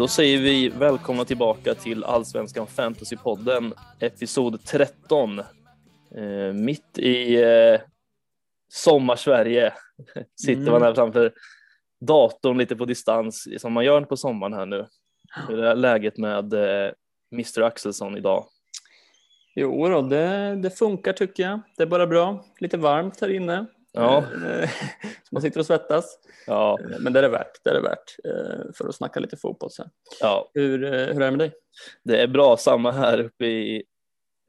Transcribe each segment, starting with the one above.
Då säger vi välkomna tillbaka till Allsvenskan Fantasypodden, episod 13. Eh, mitt i eh, sommarsverige sitter Mm. man här framför datorn lite på distans som man gör på sommaren här nu. Hur är läget med eh, Mr Axelsson idag? Jo då, det, det funkar tycker jag. Det är bara bra. Lite varmt här inne. Ja, Eh, Så man sitter och svettas. ja, Eh, Men det är det värt. Det är det värt eh, för att snacka lite fotboll sen. ja. Hur, hur är det med dig? Det är bra, samma här uppe i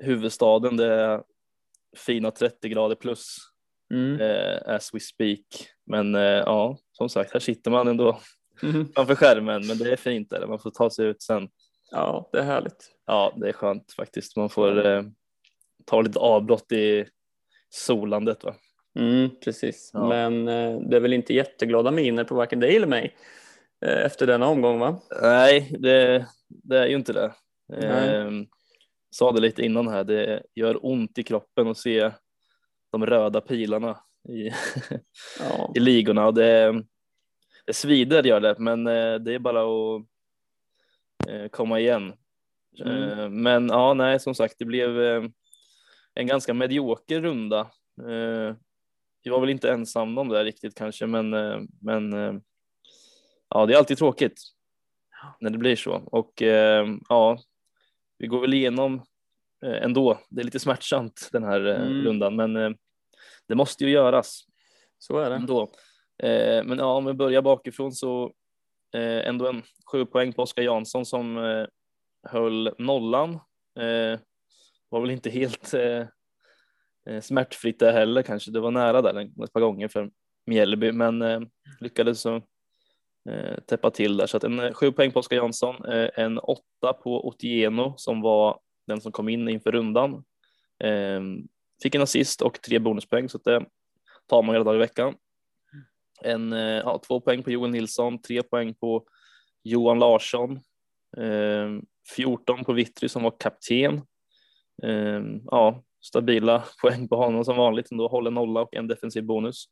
huvudstaden. Det är fina 30 grader plus Mm. as we speak. Men ja, som sagt, här sitter man ändå Mhm. framför skärmen, men det är fint där. Man får ta sig ut sen. Ja, det är härligt. Ja, det är skönt faktiskt. Man får eh, ta lite avbrott i solandet. Va? Mm, precis. Ja. Men eh, det är väl inte jätteglada miner på varken dig eller mig eh, efter denna omgång va? Nej, det, det är ju inte det. Nej. Eh, sa det lite innan här, det gör ont i kroppen att se de röda pilarna i, Ja. i ligorna. Och det, det svider gör det, men eh, det är bara att komma igen. Mm. Eh, Men ja, nej, som sagt, det blev en ganska medioker runda. Jag var väl inte ensam om det riktigt kanske, men, eh, men eh, ja, det är alltid tråkigt när det blir så. Och eh, ja, vi går väl igenom ändå. Det är lite smärtsamt den här Mm. rundan, men det måste ju göras Så är det. ändå. Men ja, om vi börjar bakifrån så ändå en sju poäng på Oskar Jansson som höll nollan. Var väl inte helt Eh, smärtfritt det heller kanske. Det var nära där ett par gånger för Mjällby, men eh, lyckades så eh, täppa till där. Så att en eh, sju poäng på Oskar Jansson, eh, en åtta på Otieno som var den som kom in inför rundan. Eh, fick en assist och tre bonuspoäng så att det tar man hela dagen i veckan. En, eh, ja, två poäng på Johan Nilsson, tre poäng på Johan Larsson, eh, 14 på Vittry som var kapten. Eh, ja, stabila poäng på honom som vanligt, ändå håller nolla och en defensiv bonus.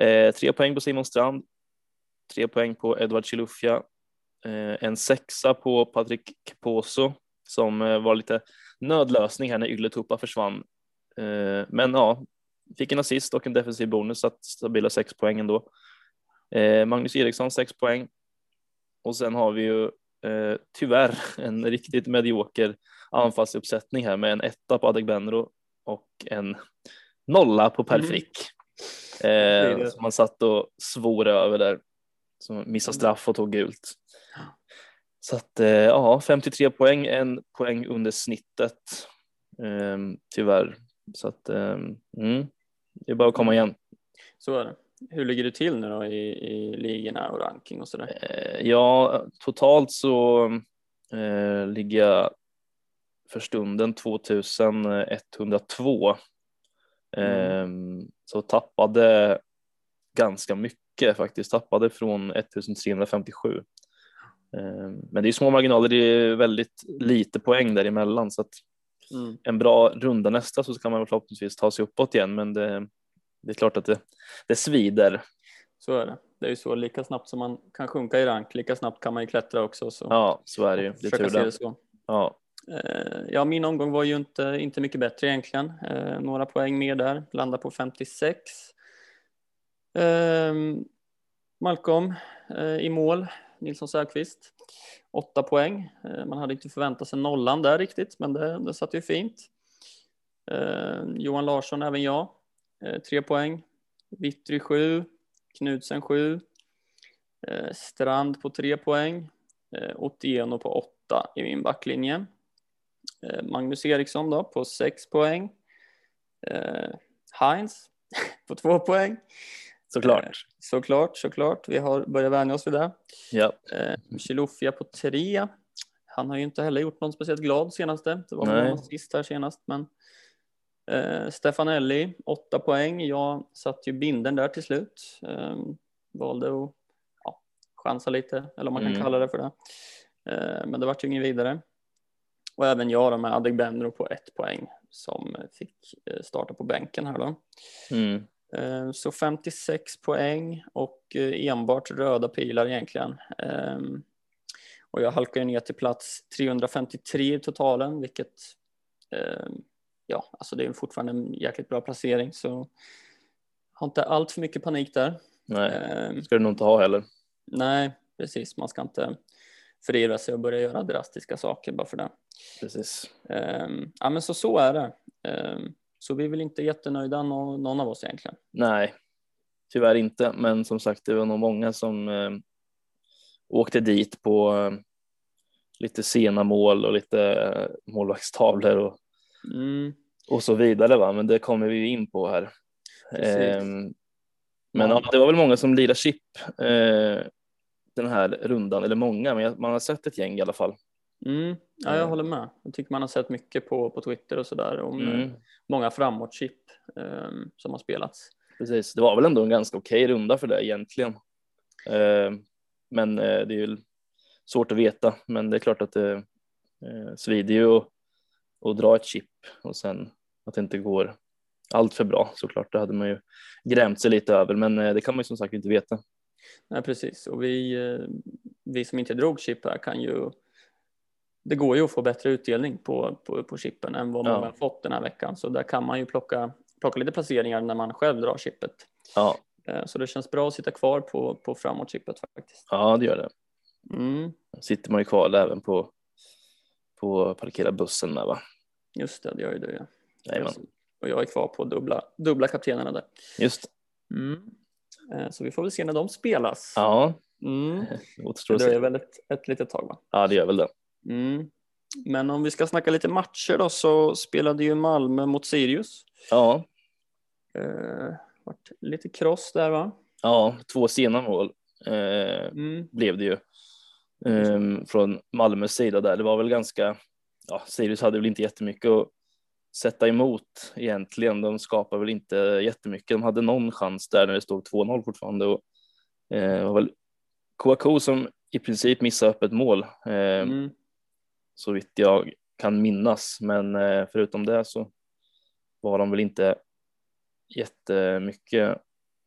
Eh, tre poäng på Simon Strand, tre poäng på Edward Chilufya, eh, en sexa på Patrik Poso som eh, var lite nödlösning här när Ylätupa försvann. Eh, men ja, fick en assist och en defensiv bonus, så att stabila sex poäng ändå. Eh, Magnus Eriksson sex poäng. Och sen har vi ju eh, tyvärr en riktigt medioker anfallsuppsättning här med en etta på Adegbenro och en nolla på Per Mm. Frick. Eh, som man satt och svor över där. Som missade straff och tog gult. Så att eh, ja, 53 poäng, en poäng under snittet. Eh, tyvärr. Så att eh, mm, det är bara att komma igen. Så är det. Hur ligger du till nu då i, i ligorna och ranking och sådär? Eh, ja, totalt så eh, ligger jag för stunden 2102. Eh, så tappade ganska mycket faktiskt, tappade från 1357. Eh, men det är små marginaler, det är väldigt lite poäng däremellan så att Mm. en bra runda nästa så kan man förhoppningsvis ta sig uppåt igen men det, det är klart att det, det svider. Så är det. Det är ju så, lika snabbt som man kan sjunka i rank, lika snabbt kan man ju klättra också. Så Ja, så är det ju. Det är tur det. Ja. Eh, ja, min omgång var ju inte, inte mycket bättre egentligen. Eh, några poäng mer där, landar på 56. Ehm, Malcolm eh, i mål, Nilsson Säfqvist. Åtta poäng. Man hade inte förväntat sig nollan där riktigt, men det, det satt ju fint. Ehm, Johan Larsson, även jag. Tre poäng. Vittry sju. Knudsen sju. Strand på tre poäng. Otieno på åtta i min backlinje. Eh, Magnus Eriksson då på 6 poäng. Eh, Heinz på 2 poäng. Såklart. Såklart, såklart. Vi har börjat vänja oss vid det. Ja. Eh, Chilufya på 3. Han har ju inte heller gjort någon speciellt glad senaste. Det var någon sist här senast. Men eh, Stefanelli 8 poäng. Jag satt ju binden där till slut. Eh, valde att ja, chansa lite, eller om man kan Mm. kalla det för det. Eh, men det vart ju ingen vidare. Och även jag då med Adegbenro på ett poäng som fick eh, starta på bänken här då. Mm. Eh, så 56 poäng och eh, enbart röda pilar egentligen. Ehm, och jag halkar ner till plats 353 i totalen, vilket ehm, ja, alltså det är fortfarande en jäkligt bra placering så har inte allt för mycket panik där. Nej, ehm, ska du nog inte ha heller. Nej, precis. Man ska inte förirra sig och börja göra drastiska saker bara för det. Precis. ja, men så så är det. Så vi är väl inte jättenöjda någon av oss egentligen. Nej, tyvärr inte. Men som sagt, det var nog många som eh, åkte dit på eh, lite sena mål och lite eh, målvaktstavlor och, mm. och så vidare. Va? Men det kommer vi in på här. Men ja. ja. det var väl många som lirade chip eh, den här rundan, eller många, men man har sett ett gäng i alla fall. Mm. Ja, jag håller med. Jag tycker man har sett mycket på, på Twitter och sådär om mm. många framåt-chip um, som har spelats. Precis, det var väl ändå en ganska okej runda för det egentligen. Uh, men uh, det är ju svårt att veta, men det är klart att det uh, svider ju att dra ett chip och sen att det inte går allt för bra såklart. Det hade man ju grämt sig lite över, men det kan man ju som sagt inte veta. Nej, precis. Och vi, vi som inte drog chip här kan ju det går ju att få bättre utdelning på, på, på chippen än vad man har fått den här veckan. Så där kan man ju plocka, plocka lite placeringar när man själv drar chippet. Ja. Eh, så det känns bra att sitta kvar på, på framåt-chippet faktiskt. Ja, det gör det. Mm. Sitter man ju kvar även på, på parkera bussen med va? Just det, det gör ju du ja. Och jag är kvar på dubbla, dubbla kaptenerna där. Just mm. Eh, så vi får väl se när de spelas. Ja. Mm. Det dröjer väl ett, ett litet tag va? Ja, det gör väl det. Mm. Men om vi ska snacka lite matcher då så spelade ju Malmö mot Sirius. Ja. Eh, vart lite kross där va? Ja, två sena mål eh, mm. blev det ju. Eh, från Malmös sida där. Det var väl ganska, ja, Sirius hade väl inte jättemycket att sätta emot egentligen. De skapade väl inte jättemycket. De hade någon chans där när det stod 2-0 fortfarande och eh, var väl Kouakou som i princip missade öppet mål. Eh, mm så vitt jag kan minnas. Men eh, förutom det så var de väl inte jättemycket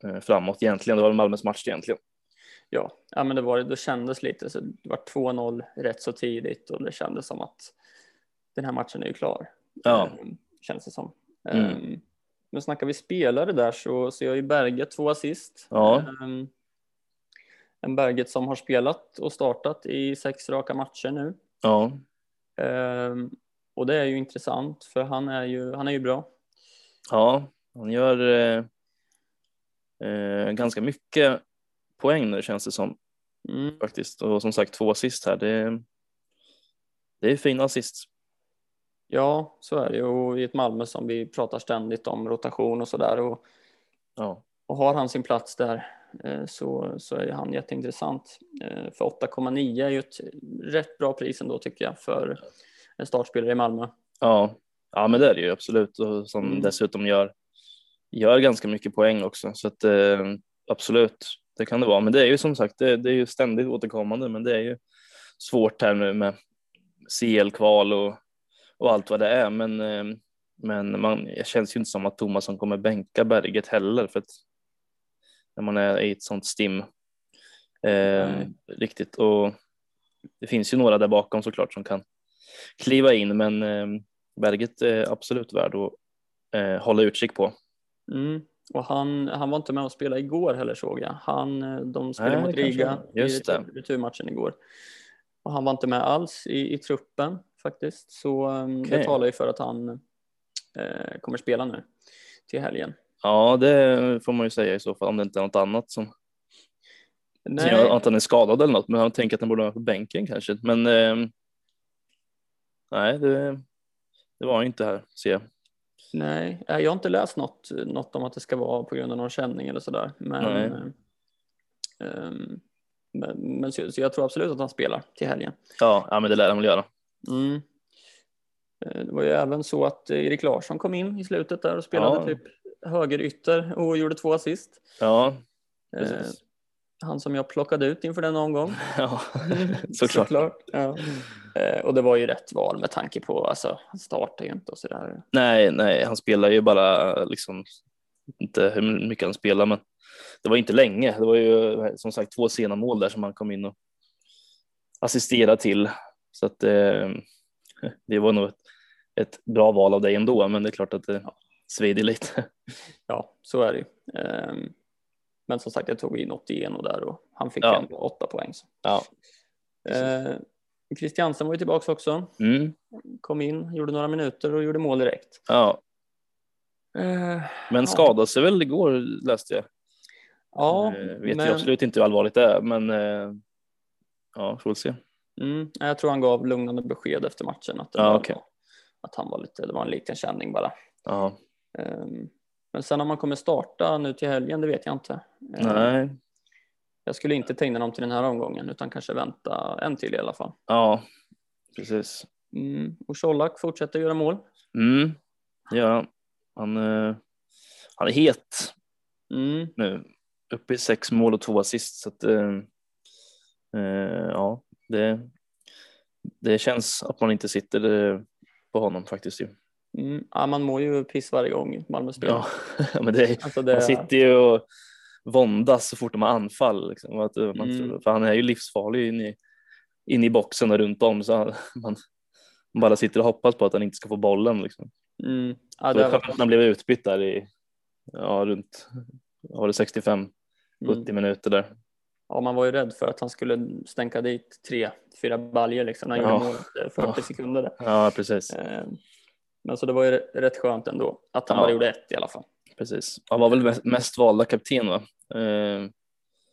eh, framåt egentligen. Det var Malmös match egentligen. Ja, ja men det var det. kändes lite så det var 2-0 rätt så tidigt och det kändes som att den här matchen är ju klar. Ja. Ehm, känns det som. Mm. Um, men snackar vi spelare där så ser jag ju Berget två assist. Ja. Um, en Berget som har spelat och startat i sex raka matcher nu. Ja. Och det är ju intressant för han är ju, han är ju bra. Ja, han gör eh, eh, ganska mycket poäng nu känns det som. Mm. Faktiskt. Och som sagt två assist här. Det, det är fina assist. Ja, så är det ju. Och i ett Malmö som vi pratar ständigt om rotation och sådär. Och, ja. och har han sin plats där eh, så, så är han jätteintressant. Eh, för 8,9 är ju ett rätt bra pris ändå tycker jag för en startspelare i Malmö. Ja, ja men det är det ju absolut och som mm. dessutom gör, gör ganska mycket poäng också så att eh, absolut, det kan det vara. Men det är ju som sagt, det, det är ju ständigt återkommande, men det är ju svårt här nu med CL-kval och, och allt vad det är. Men, men man, det känns ju inte som att Thomasson kommer bänka Berget heller för att när man är i ett sånt stim. Eh, riktigt och det finns ju några där bakom såklart som kan kliva in, men eh, Berget är absolut värd att eh, hålla utkik på. Mm. Och han, han var inte med och spelade igår heller såg jag. Han, eh, de spelade Nej, mot Riga i returmatchen igår. Och han var inte med alls i, i truppen faktiskt. Så okay. det talar ju för att han eh, kommer spela nu till helgen. Ja, det får man ju säga i så fall om det inte är något annat som, Nej. gör att han är skadad eller något. Men han tänker att han borde vara på bänken kanske. Men eh, nej, det, det var inte här ser jag. Nej, jag har inte läst något, något om att det ska vara på grund av någon känning eller sådär. Men, um, men, men så, så, jag tror absolut att han spelar till helgen. Ja, ja men det lär han väl göra. Mm. Eh, det var ju även så att Erik Larsson kom in i slutet där och spelade ja. typ högerytter och gjorde två assist. Ja, eh, han som jag plockade ut inför den omgång. Ja, såklart. såklart ja. Eh, och det var ju rätt val med tanke på, alltså han startar ju inte och sådär. Nej, nej, han spelar ju bara liksom inte hur mycket han spelar, men det var inte länge. Det var ju som sagt två sena mål där som han kom in och assisterade till. Så att eh, det var nog ett, ett, bra val av dig ändå, men det är klart att det ja. svider lite. Ja, så är det. Um, men som sagt, jag tog in 81 och där och han fick ja. ändå 8 poäng. Så. Ja. Christiansen var ju tillbaka också. Mm. Kom in, gjorde några minuter och gjorde mål direkt. Ja. Uh, men skadade sig väl igår läste jag. Ja, uh, vet men... ju absolut inte hur allvarligt det är, men uh, ja, får väl se. Mm, jag tror han gav lugnande besked efter matchen att, var, okay. att han var lite, det var en liten känning bara. Ja. Um, men sen om man kommer starta nu till helgen, det vet jag inte. Nej. Um, jag skulle inte ta in honom till den här omgången utan kanske vänta en till i alla fall. Ja, precis. Mm. Och Colak fortsätter göra mål. Mm. Ja, han, uh, han är het mm. nu. Uppe i sex mål och två assist. Så att, uh, uh, ja, det, det känns att man inte sitter på honom faktiskt. Ju. Mm, ja, man mår ju piss varje gång Malmö spelar. Ja, men det, alltså det... man sitter ju och våndas så fort de har anfall. Liksom. Att man, mm. För han är ju livsfarlig in i, in i boxen och runt om så man, man bara sitter och hoppas på att han inte ska få bollen. Liksom. Mm. Ja, det var skönt att han blev utbytt där i ja, runt var det 65 70 mm. minuter där ja, man var ju rädd för att han skulle stänka dit tre, fyra baljer liksom när han ja. gjorde målet 40 ja. sekunder. Där. Ja, precis. Eh, men så det var ju rätt skönt ändå att han ja. bara gjorde ett i alla fall. Precis. Han var väl mest valda kapten va? Eh.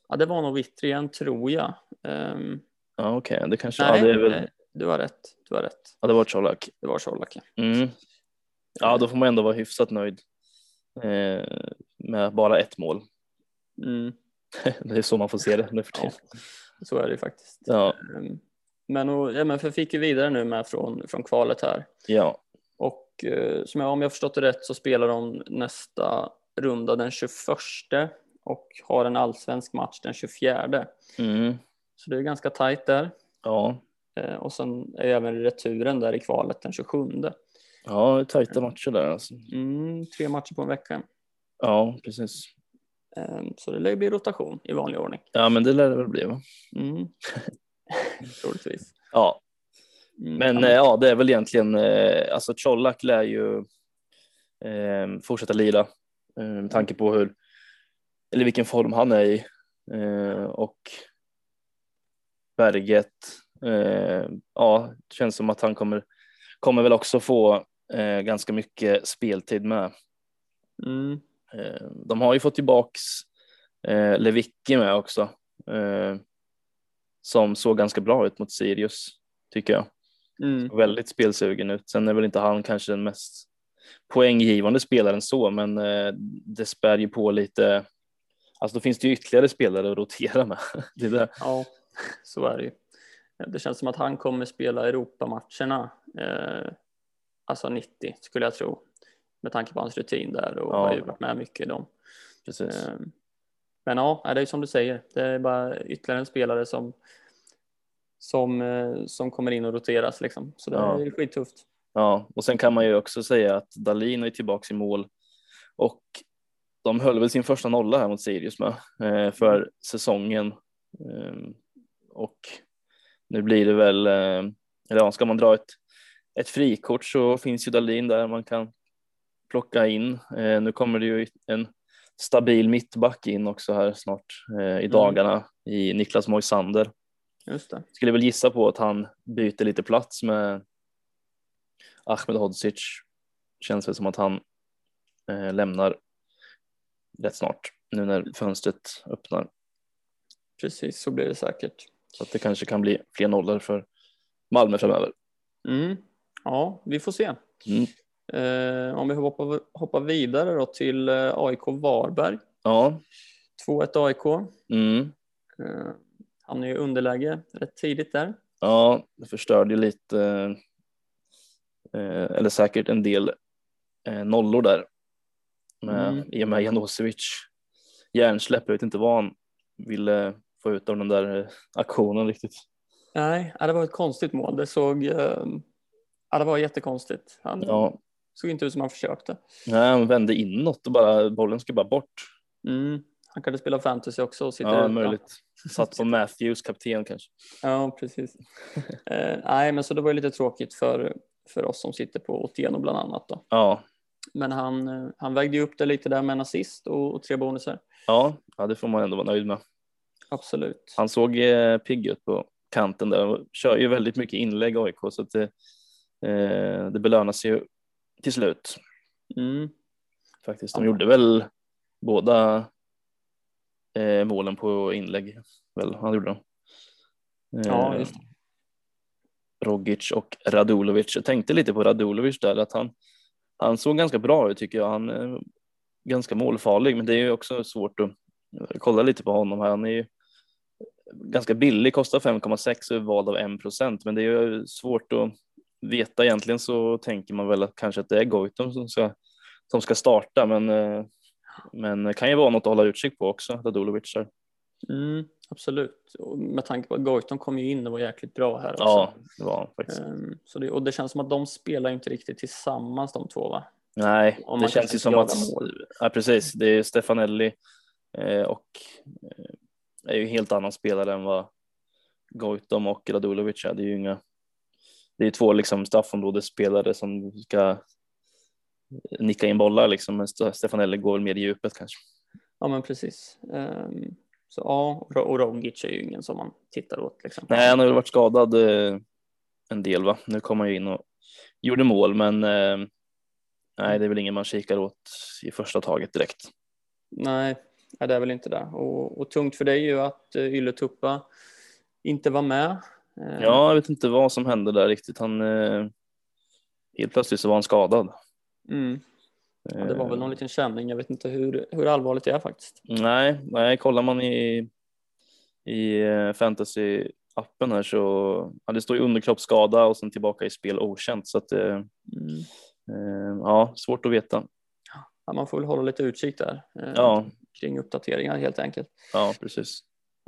Ja, det var nog Wittrien tror jag. Um... Ja, okej, okay. det kanske. Nej, ja, det väl... Eh, du har rätt. Du har rätt. Ja, det var Colak. Det var Colak. Ja. Mm. Ja, då får man ändå vara hyfsat nöjd eh, med bara ett mål. Mm. det är så man får se det nu för tiden. Ja, så är det faktiskt. Ja. Ehm, men, och, ja, men för fick ju vidare nu med från, från kvalet här. Ja. Och eh, som jag, om jag förstått det rätt så spelar de nästa runda den 21 och har en allsvensk match den 24. Mm. Så det är ganska tajt där. Ja. Eh, och sen är även returen där i kvalet den 27. Ja, tajta matcher där alltså. Mm, tre matcher på en vecka. Ja, precis. Ehm, så det lär bli rotation i vanlig ordning. Ja, men det lär det väl bli va? Mm. Troligtvis. Ja. Mm, men ja, ja, det är väl egentligen, eh, alltså Colak lär ju eh, fortsätta lira eh, med tanke på hur, eller vilken form han är i eh, och Berget, eh, ja, det känns som att han kommer, kommer väl också få eh, ganska mycket speltid med. Mm. Eh, de har ju fått tillbaks eh, Levicki med också eh, som såg ganska bra ut mot Sirius tycker jag. Mm. Väldigt spelsugen ut. Sen är väl inte han kanske den mest poänggivande spelaren så, men det spär ju på lite. Alltså då finns det ju ytterligare spelare att rotera med. det är det. Ja, så är det ju. Det känns som att han kommer spela Europamatcherna, eh, alltså 90 skulle jag tro med tanke på hans rutin där och ja. har ju varit med mycket i dem. Precis. Ehm, men ja, det är som du säger, det är bara ytterligare en spelare som som, eh, som kommer in och roteras liksom. Så det ja. är skittufft. Ja, och sen kan man ju också säga att Dalin är tillbaks i mål och de höll väl sin första nolla här mot Sirius med eh, för säsongen. Ehm, och nu blir det väl, eh, eller ska man dra ett, ett frikort så finns ju Dalin där man kan plocka in. Eh, nu kommer det ju en stabil mittback in också här snart eh, i mm. dagarna mm. i Niklas Moisander. Just det. Skulle väl gissa på att han byter lite plats med Ahmed Hodzic. Känns väl som att han eh, lämnar rätt snart nu när fönstret öppnar. Precis, så blir det säkert. Så att det kanske kan bli fler nollor för Malmö framöver. Mm. Ja, vi får se. Mm. Eh, om vi hoppar, hoppar vidare då till eh, AIK Varberg. Ja. 2-1 AIK. Mm. Eh, han är ju underläge rätt tidigt där. Ja, det förstörde ju lite, eh, eller säkert en del nollor där med, mm. i och med Janosevic hjärnsläpp. Jag vet inte vad han ville få ut av den där aktionen riktigt. Nej, det var ett konstigt mål. Det såg, ja, det var jättekonstigt. Han ja såg inte ut som han försökte. Nej, han vände inåt och bara bollen skulle bara bort. Mm. Han kanske spela fantasy också och sitter Ja, ute. möjligt. Satt på Matthews kapten kanske. Ja, precis. eh, nej, men så det var ju lite tråkigt för, för oss som sitter på Otieno bland annat då. Ja, Men han, eh, han vägde ju upp det lite där med en assist och, och tre bonusar. ja, ja, det får man ändå vara nöjd med. Absolut. Han såg eh, pigg ut på kanten där och kör ju väldigt mycket inlägg AIK så att det, eh, det belönas ju till slut Mm. faktiskt. De gjorde väl båda eh, målen på inlägg. Väl, han gjorde de. Eh, Ja, just det. Rogic och Radulovic. Jag tänkte lite på Radulovic där att han, han såg ganska bra ut tycker jag. Han är ganska målfarlig, men det är ju också svårt att kolla lite på honom här. Han är ju ganska billig, kostar 5,6 och är vald av 1 procent, men det är ju svårt att veta. Egentligen så tänker man väl att kanske att det är Goitom som ska, som ska starta, men, eh, men det kan ju vara något att hålla utkik på också, Radulovic. Där. Mm, absolut. Och med tanke på att Goitom kom ju in och var jäkligt bra här också. Ja, det var faktiskt. Ehm, så det, och det känns som att de spelar inte riktigt tillsammans de två va? Nej, det känns ju som att, ja precis, det är Stefanelli eh, och eh, är ju en helt annan spelare än vad Goitom och Radulovic är. Det är ju inga, det är två liksom straffområdesspelare som ska nicka in bollar liksom, men Ste- Stefanelli går väl mer i djupet kanske. Ja men precis. Ehm, så ja, och Ro- och Rogic är ju ingen som man tittar åt liksom. Nej, han har väl varit skadad eh, en del va. Nu kom han ju in och gjorde mål, men eh, nej, det är väl ingen man kikar åt i första taget direkt. Nej, det är väl inte det. Och, och tungt för dig är ju att uh, Ylletuppa inte var med. Ehm, Ja, jag vet inte vad som hände där riktigt. Han eh, helt plötsligt så var han skadad. Mm, ja, det var väl någon Eh, liten känning. Jag vet inte hur, hur allvarligt det är faktiskt. Nej, nej, kollar man i i eh, fantasy appen här så ja, det står ju underkroppsskada och sen tillbaka i spel okänt så att eh, Mm. eh, ja, svårt att veta. Ja, man får väl hålla lite utkik där eh, Ja, kring uppdateringar helt enkelt. ja, precis.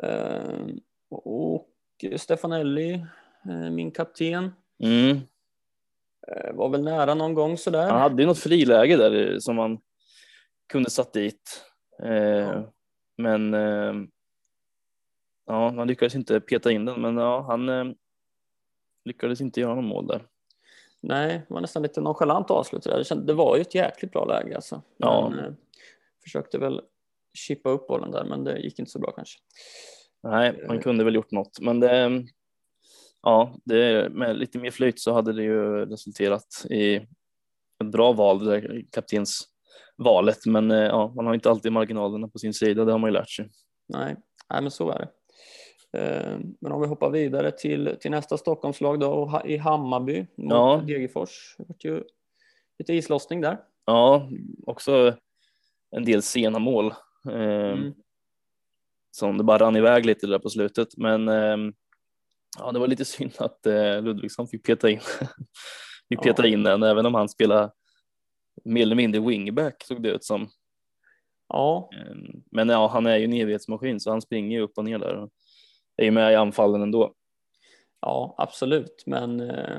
Eh, och Stefanelli, eh, min kapten, Mm. eh, var väl nära någon gång sådär. Han hade ju något friläge där som man kunde satt dit. Eh, Ja. Men ja, han lyckades inte peta in den, men ja, han lyckades inte göra någon mål där. Nej, det var nästan lite nonchalant avslut. Det, var ju ett jäkligt bra läge alltså. Ja. Men, försökte väl chippa upp bollen där, men det gick inte så bra kanske. Nej, han kunde väl gjort något, men det, ja, det, med lite mer flyt så hade det ju resulterat i ett bra val, det kaptensvalet. Men eh, ja, man har inte alltid marginalerna på sin sida, det har man ju lärt sig. Nej, nej men så är det. Eh, Men om vi hoppar vidare till, till nästa Stockholmslag då, i Hammarby mot Ja. Degerfors. Det vart ju lite islossning där. Ja, också en del sena mål eh, Mm. Som det bara rann iväg lite där på slutet. Men eh, ja, det var lite synd att eh, Ludvigsson fick peta in, fick Ja. peta in den, även om han spelade mer eller mindre wingback såg det ut som. Ja, Eh, Men ja, han är ju en evighetsmaskin så han springer ju upp och ner där och är ju med i anfallen ändå. ja absolut. Men, eh,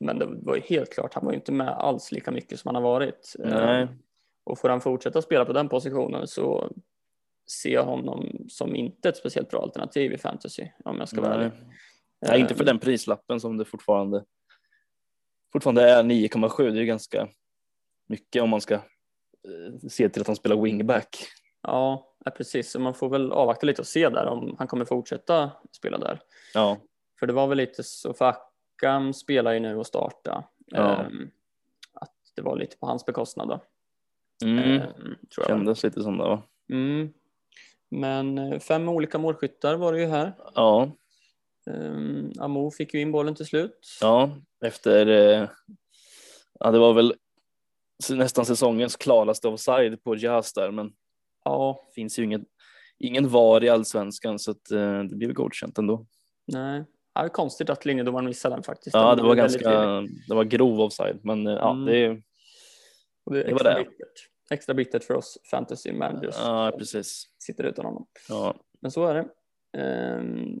men det var ju helt klart, han var ju inte med alls lika mycket som han har varit. Nej, Och får han fortsätta spela på den positionen så jag honom som inte ett speciellt bra alternativ i fantasy om jag ska vara ärlig. nej, inte för Eh, den prislappen som det fortfarande fortfarande är 9,7. Det är ju ganska mycket om man ska eh, se till att han spelar wingback. Ja, ja, precis. Så man får väl avvakta lite och se där om han kommer fortsätta spela där. Ja, För det var väl lite så, för Akam spelar ju nu och starta. Ja. Ehm, att det var lite på hans bekostnad då. mm. Ehm, tror jag. kändes lite som det va? Mm. Men eh, fem olika målskyttar var det ju här. Ja, Um, Amo fick ju in bollen till slut. ja, efter. Eh, ja, det var väl nästan säsongens klaraste offside på Jazz där, men Ja, finns ju ingen, ingen VAR i allsvenskan så att eh, det blev godkänt ändå. nej. Ja, det är konstigt att linjedomaren missade den faktiskt. Ja, Den det var väldigt ganska, det var grov offside, men ja, Mm. det det det var det. Extra bittert för oss fantasy managers ja, precis. sitter utan honom. Ja, Men så är det. Ehm,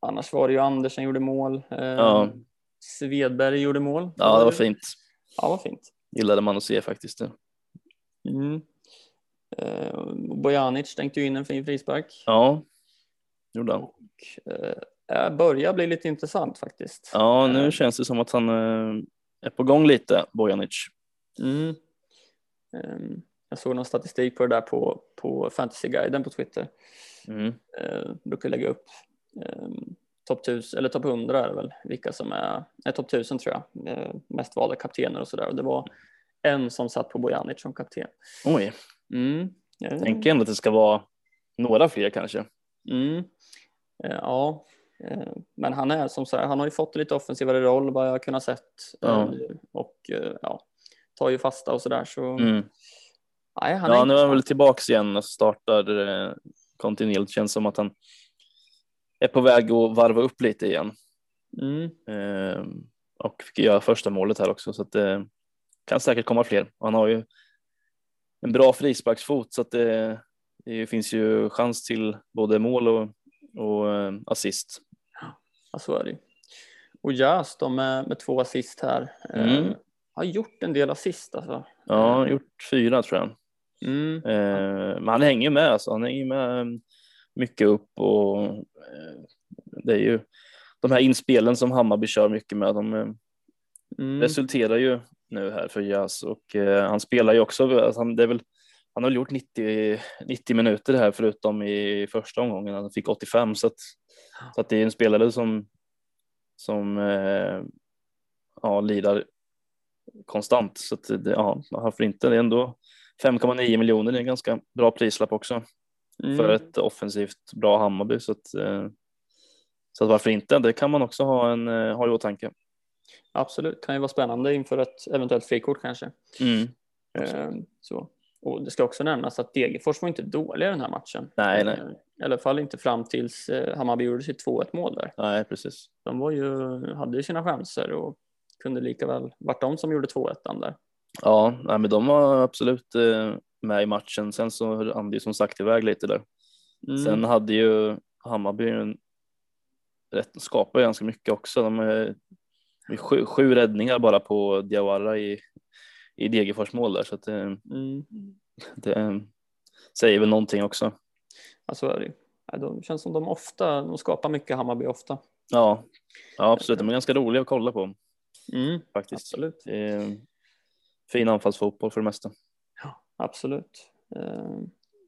annars var det ju Andersen gjorde mål. Ehm, Ja. Svedberg gjorde mål. ja, det var fint. Ja, vad fint. gillade man att se faktiskt. Mm. Eh, Bojanic stänkte ju in en fin frispark. Ja, gjorde han. Och, eh, börjar bli lite intressant faktiskt. Ja, nu känns det som att han eh, är på gång lite, Bojanic. Mm. Ehm, jag såg någon statistik på det där på, på Fantasyguiden på Twitter. Mm. Eh, brukar lägga upp eh, topp 1000 eller topp 100 är det väl vilka som är, är topp 1000 tror jag. Mest valda kaptener och sådär och det var en som satt på Bojanic som kapten. Oj, Mm. Eh, tänker ändå att det ska vara några fler kanske. Mm. Eh, ja, men han är som sagt, han har ju fått lite offensivare roll vad jag kunnat sett Ja. Eh, och eh, ja, tar ju fasta och sådär så. Mm. Nej, han Ja, nu är han väl tillbaks igen och startar eh, kontinuerligt. Känns som att han är på väg att varva upp lite igen. Mm. Eh, och fick göra första målet här också så att det kan säkert komma fler. Han har ju en bra frisparksfot så att det, det finns ju chans till både mål och, och eh, assist. Ja, så är det ju. Och Jas då med, med två assist här. Eh, Mm. Har gjort en del assist alltså. Ja, har gjort fyra tror jag. Mm. Eh, men han hänger med, alltså. han hänger med eh, mycket upp och eh, det är ju de här inspelen som Hammarby kör mycket med. De eh, Mm. resulterar ju nu här för Jas och eh, han spelar ju också. Alltså han, det är väl, han har gjort 90, 90 minuter här förutom i första omgången. Han fick 85 så att, så att det är en spelare som som eh, ja, lirar konstant så att det, ja, varför inte? Det är ändå 5,9 miljoner. Det är en ganska bra prislapp också Mm. för ett offensivt bra Hammarby så att eh, så att varför inte? Det kan man också ha en eh, ha i åtanke. Absolut, kan ju vara spännande inför ett eventuellt frikort kanske. Mm. Eh, så. Och det ska också nämnas att Degerfors var inte dåliga den här matchen. Nej, nej. Eh, I alla fall inte fram tills eh, Hammarby gjorde sitt 2-1 mål där. Nej, precis. De var ju, hade ju sina chanser och kunde lika väl varit de som gjorde 2-1 där. Ja, nej, men de var absolut eh, med i matchen. Sen så det ju som sagt iväg lite där. Mm. Sen hade ju Hammarby en, rätt, skapade ganska mycket också. De är, sju, sju räddningar bara på Diawara i, i Degerfors mål där så att det, Mm. det säger väl någonting också. Ja, så är det De känns som de ofta, de skapar mycket Hammarby ofta. Ja, ja absolut. De är ganska roliga att kolla på Mm. faktiskt. Absolut. Är fin anfallsfotboll för det mesta. Absolut. Eh,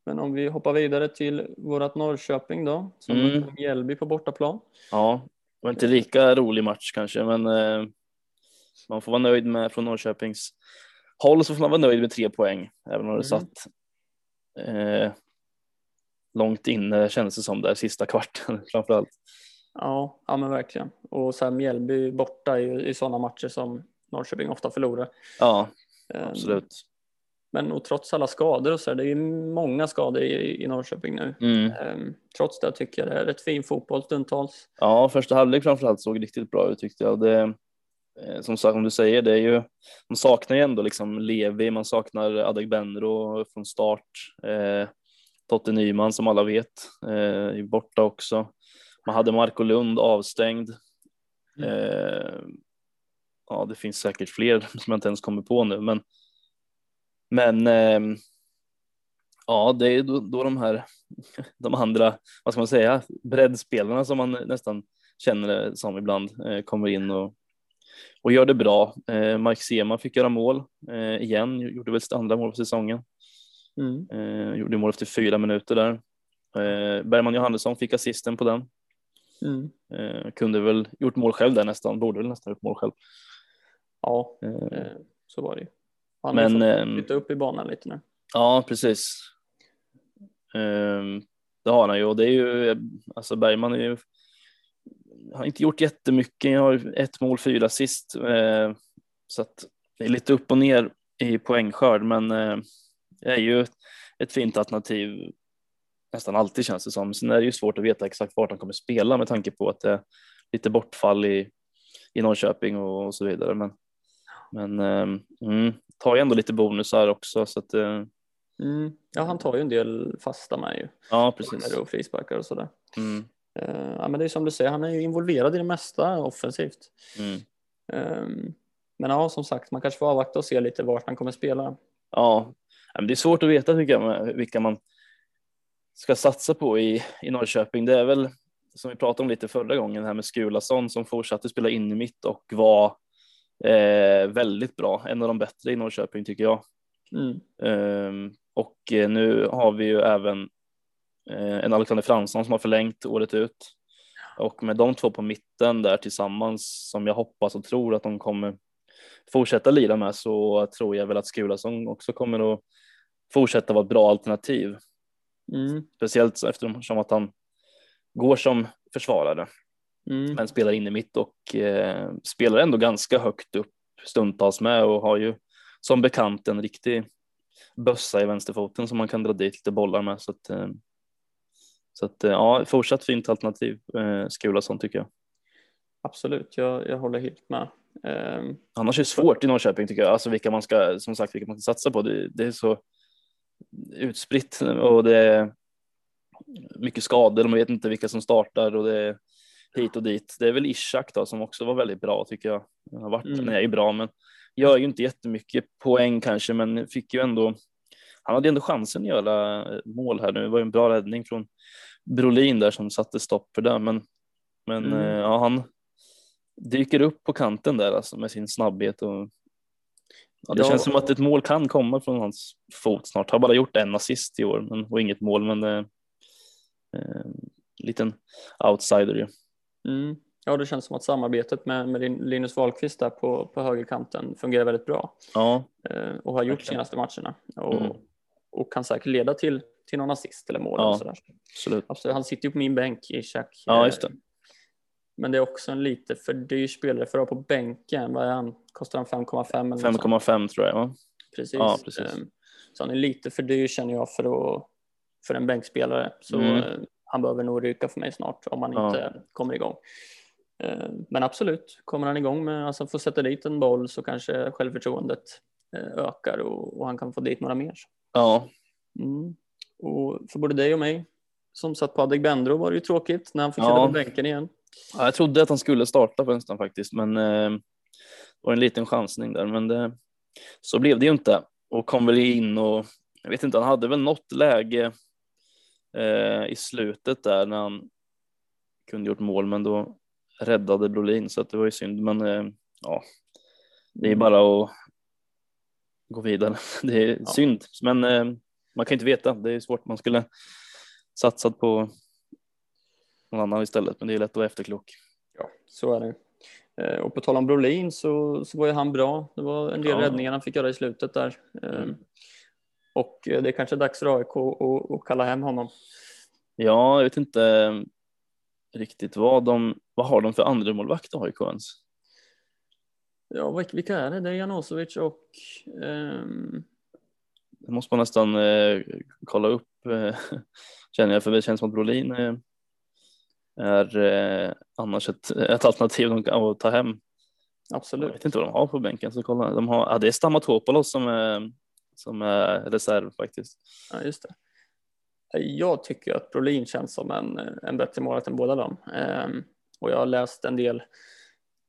Men om vi hoppar vidare till vårat Norrköping då, som Mm. Mjällby på bortaplan. Ja, det var inte lika rolig match kanske, men eh, man får vara nöjd med från Norrköpings håll så får man vara nöjd med tre poäng, även om det Mm. satt eh, långt inne kändes det som där sista kvarten framför allt. Ja, ja men verkligen. Och så här Mjällby borta i, i sådana matcher som Norrköping ofta förlorar. Ja, Eh, absolut. Men och trots alla skador och så här, det är ju många skador i, i Norrköping nu. Mm. Eh, Trots det tycker jag det är rätt fin fotboll stundtals. Ja, första halvlek framför allt såg riktigt bra ut tyckte jag. Det, eh, som sagt, som du säger, det är ju, man saknar ju ändå liksom Levi, man saknar Adegbenro från start. Eh, Totte Nyman som alla vet eh, är borta också. Man hade Marco Lund avstängd. Eh, ja, det finns säkert fler som jag inte ens kommer på nu, men men eh, ja, det är då, då de här de andra, vad ska man säga, breddspelarna som man nästan känner det som ibland eh, kommer in och, och gör det bra. Eh, Mike Sema fick göra mål eh, igen, gjorde väl sitt andra mål på säsongen. Mm. Eh, gjorde mål efter fyra minuter där. Eh, Bergman Johannesson fick assisten på den. Mm. Eh, kunde väl gjort mål själv där nästan, borde väl nästan gjort mål själv. Ja, Eh, eh, så var det ju. Han har men ju fått ehm, flytta upp i banan lite nu. Ja, precis. Ehm, det har han ju och det är ju, alltså Bergman är ju, har inte gjort jättemycket, jag har ett mål, fyra assist. Eh, så att det är lite upp och ner i poängskörd, men eh, det är ju ett fint alternativ nästan alltid känns det som. Sen är det ju svårt att veta exakt vart han kommer spela med tanke på att det är lite bortfall i, i Norrköping och, och så vidare. Men, men eh, mm, tar ju ändå lite bonusar också så att eh, Mm. Ja, han tar ju en del fasta med ju. Ja, precis. Och frisparkar och sådär. Mm, Eh, ja, men det är som du säger, han är ju involverad i det mesta offensivt. mm, Ehm, men ja, som sagt, man kanske får avvakta och se lite vart han kommer spela. Ja, det är svårt att veta vilka, vilka man ska satsa på i, i Norrköping. Det är väl som vi pratade om lite förra gången här med Skulason som fortsatte spela in i mitt och var eh, väldigt bra. En av de bättre i Norrköping tycker jag. Mm. Um, och nu har vi ju även eh, en Alexander Fransson som har förlängt året ut och med de två på mitten där tillsammans som jag hoppas och tror att de kommer fortsätta lira med så tror jag väl att Skulason också kommer att fortsätta vara ett bra alternativ. Mm. Speciellt eftersom att han går som försvarare mm. men spelar in i mitt och eh, spelar ändå ganska högt upp stundtals med och har ju som bekant en riktig bössa i vänsterfoten som man kan dra dit lite bollar med så att eh, så att eh, ja, fortsatt fint alternativ eh, Skulason tycker jag. Absolut, jag, jag håller helt med. Um, Annars är det svårt i Norrköping tycker jag, alltså vilka man ska, som sagt, vilka man ska satsa på. Det, det är så utspritt och det är mycket skador och man vet inte vilka som startar och det är hit och dit. Det är väl Ishak då som också var väldigt bra tycker jag. Han har varit, mm. nej, bra, men gör ju inte jättemycket poäng kanske, men fick ju ändå. Han hade ändå chansen att göra mål här nu. Det var ju en bra räddning från Brolin där som satte stopp för det, men men mm. Eh, ja, han dyker upp på kanten där alltså med sin snabbhet och ja, det ja. känns som att ett mål kan komma från hans fot snart. Har bara gjort en assist i år men, och inget mål, men eh, eh, liten outsider ju. Mm. Ja, det känns som att samarbetet med, med Linus Wahlqvist där på, på högerkanten fungerar väldigt bra. Ja. Eh, och har gjort de senaste matcherna. Och, mm. och kan säkert leda till, till någon assist eller mål. Ja, och sådär. Absolut. Absolut. Han sitter ju på min bänk i Chack. Ja, just det. Men det är också en lite för dyr spelare för att ha på bänken. Vad är han? Kostar han 5,5? 5,5 tror jag. Va? Precis. Ja, precis. Ehm, så han är lite för dyr känner jag för, att, för en bänkspelare. Så mm. Eh, han behöver nog ryka för mig snart om han ja. inte kommer igång. Ehm, men absolut, kommer han igång med, alltså får sätta dit en boll så kanske självförtroendet eh, ökar och, och han kan få dit några mer. Ja. Mm. Och för både dig och mig som satt på Adegbenro var det ju tråkigt när han fick sitta ja. på bänken igen. Ja, jag trodde att han skulle starta på nästan faktiskt, men eh, det var en liten chansning där, men det, så blev det ju inte och kom väl in och jag vet inte, han hade väl något läge eh, i slutet där när han kunde gjort mål, men då räddade Brolin så att det var ju synd, men eh, ja, det är mm. bara att gå vidare. Det är ja. synd, men eh, man kan inte veta. Det är svårt. Man skulle satsat på någon annan istället, men det är lätt att vara efterklok. Ja, så är det. Eh, och på tal om Brolin så, så var ju han bra. Det var en del ja. räddningar han fick göra i slutet där. Eh, mm. Och eh, det är kanske dags för AIK att, kalla hem honom. Ja, jag vet inte riktigt vad de, vad har de för andra målvakt AIK ens? Ja, vilka är det? Det är Janosovic och um... Det måste man nästan eh, kolla upp känner jag, för det känns som att Brolin eh, är eh, annars ett, ett alternativ de kan ta hem. Absolut. Jag vet inte vad de har på bänken, så kolla. De har, ja, det är Stamatopoulos som är, som är reserv faktiskt. Ja, just det. Jag tycker att Brolin känns som en, en bättre målvakt än båda dem. Um, och jag har läst en del,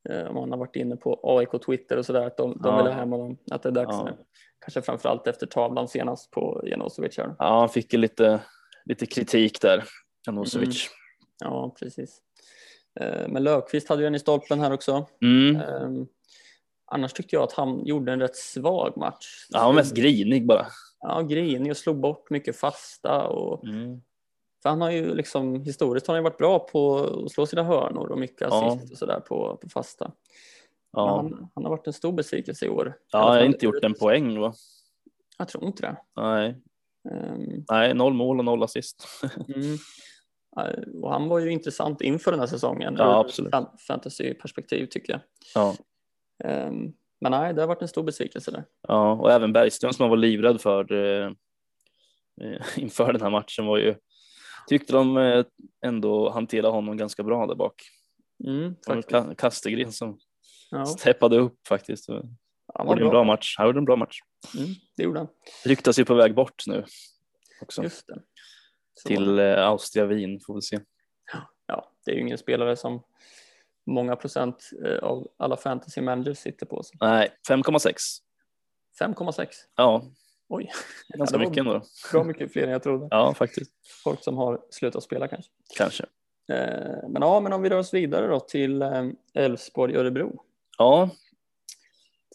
uh, om man har varit inne på AIK Twitter och sådär, att de, de ja. vill ha hem honom, att det är dags ja. nu. Kanske framförallt efter tavlan senast på Janosevic. Ja, han fick ju lite, lite kritik där, Janosevic. Mm. Ja, precis. Eh, men Löfqvist hade ju en i stolpen här också. Mm. Ehm, annars tyckte jag att han gjorde en rätt svag match. Ja, han var mest grinig bara. Ja, grinig och slog bort mycket fasta. Och... Mm. För han har ju liksom historiskt har han varit bra på att slå sina hörnor och mycket assist ja. och sådär på, på fasta. Ja. Han, han, har varit en stor besvikelse i år. Ja, jag har inte gjort en poäng va? Jag tror inte det. Nej. Um... Nej, noll mål och noll assist. mm. Och han var ju intressant inför den här säsongen ja, absolut. fantasyperspektiv tycker jag. Ja. Um, men nej, det har varit en stor besvikelse där. Ja, och även Bergström som man var livrädd för eh, eh inför den här matchen var ju tyckte de eh, ändå hanterade honom ganska bra där bak. Mm, Kastegren som ja. steppade upp faktiskt. Han gjorde en bra match. Han gjorde en bra match. Mm, det gjorde han. Ryktas ju på väg bort nu också. Just det. Så. Till eh, Austria Wien får vi se. Ja, det är ju ingen spelare som många procent eh, av alla fantasy managers sitter på. sig. Nej, 5,6. 5,6. Ja, Oj, ganska Ja, mycket ändå. bra mycket fler än jag trodde. Ja, faktiskt. Folk som har slutat spela kanske. Kanske. Eh, Men ja, men om vi rör oss vidare då till Elfsborg-Örebro. Ja.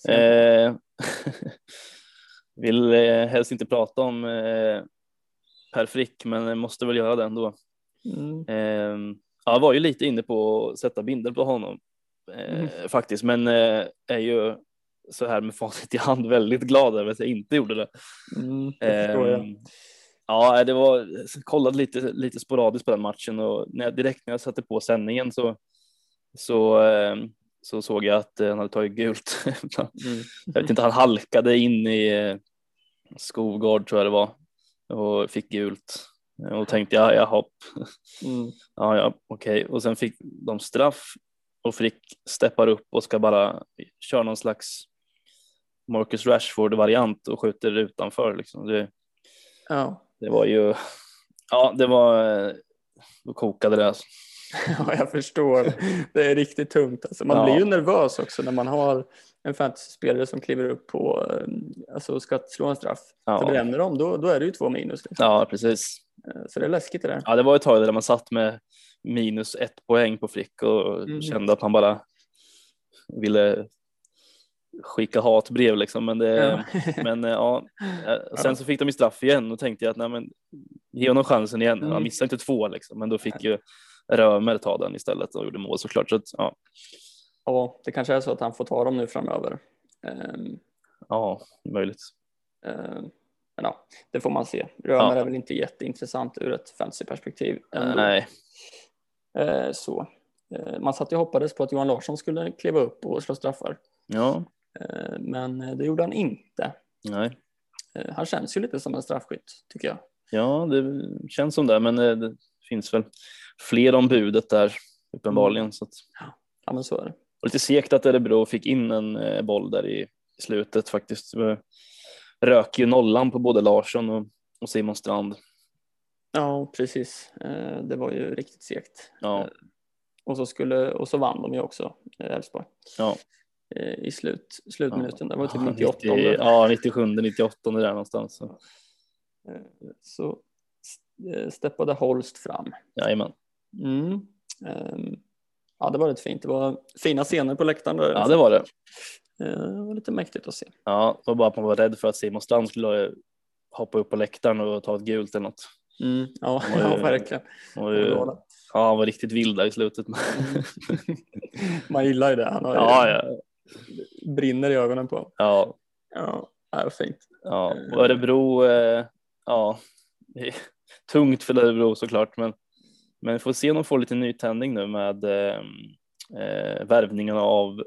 Eh, vill helst inte prata om Per Frick, men jag måste väl göra det ändå. Mm. Eh, ja, jag var ju lite inne på att sätta bilder på honom eh, Mm. faktiskt, men eh, är ju så här med facit i hand väldigt glad över att jag inte gjorde det. Mm, det. Ehm, Ja, det var, kollade lite, lite sporadiskt på den matchen och när direkt när jag satte på sändningen så, så, ehm, så såg jag att han hade tagit gult. Mm. jag vet inte, han halkade in i eh, Skovgård tror jag det var och fick gult. Och tänkte jag, ja, hopp. Mm. Ja, ja, okej. Och sen fick de straff och Frick steppar upp och ska bara köra någon slags Marcus Rashford variant och skjuter utanför liksom. Det, Ja. det var ju, ja, det var, då kokade det. Alltså. ja, jag förstår. Det är riktigt tungt. Alltså, man Ja. blir ju nervös också när man har en fantasyspelare som kliver upp på, eh, alltså ska slå en straff. För Ja, bränner de, då, då är det ju två minus. Liksom. ja, precis. Eh, Så det är läskigt det där. Ja, det var ett tag där man satt med minus ett poäng på Frick och Mhm. kände att han bara ville skicka hatbrev liksom. Men, det, Ja. men eh, ja, sen så fick de ju straff igen och tänkte jag att nej, men, ge honom chansen igen. Han Mm. missade inte två liksom, men då fick ju Römer ta den istället och gjorde mål såklart. Så att, ja, ja, det kanske är så att han får ta dem nu framöver. Ehm, ja, möjligt. ehm, men ja, det får man se. Römer Ja. är väl inte jätteintressant ur ett fantasyperspektiv. Nej, Eh, så. Eh, man satt och hoppades på att Johan Larsson skulle kliva upp och slå straffar. ja, Eh, men det gjorde han inte. nej. Han känns ju lite som en straffskytt, tycker jag. Ja, det känns som det, men det finns väl fler om budet där uppenbarligen. Så att, Ja, men så är det. Och lite segt att Örebro fick in en eh, boll där i slutet faktiskt. Rök ju nollan på både Larsson och, och Simon Strand. Ja, precis. Eh, det var ju riktigt segt. Ja, Eh, Och så, skulle, och så vann de ju också, Elfsborg, ja. i slut, slutminuten. Det var typ Ja, 98. 90, ja, 97, 98 där någonstans. Så. Så steppade Holst fram. Jajamän. Mm. Ehm, Ja, det var rätt fint. Det var fina scener på läktaren. Där. Ja, det var det. Eh, Det var lite mäktigt att se. Ja, det var bara att man var rädd för att Simon Strand skulle eh, hoppa upp på läktaren och ta ett gult eller något. Mm. Ja, var ja, ju- verkligen. Eh, ja, han var riktigt vild där i slutet. Man gillar ju det. Han har ju ja, ja, brinner i ögonen på. ja, Ja, det var fint. ja. Och Örebro, eh, ja, tungt för Örebro såklart, men, men vi får se om de får lite nytändning nu med eh, eh, värvningen av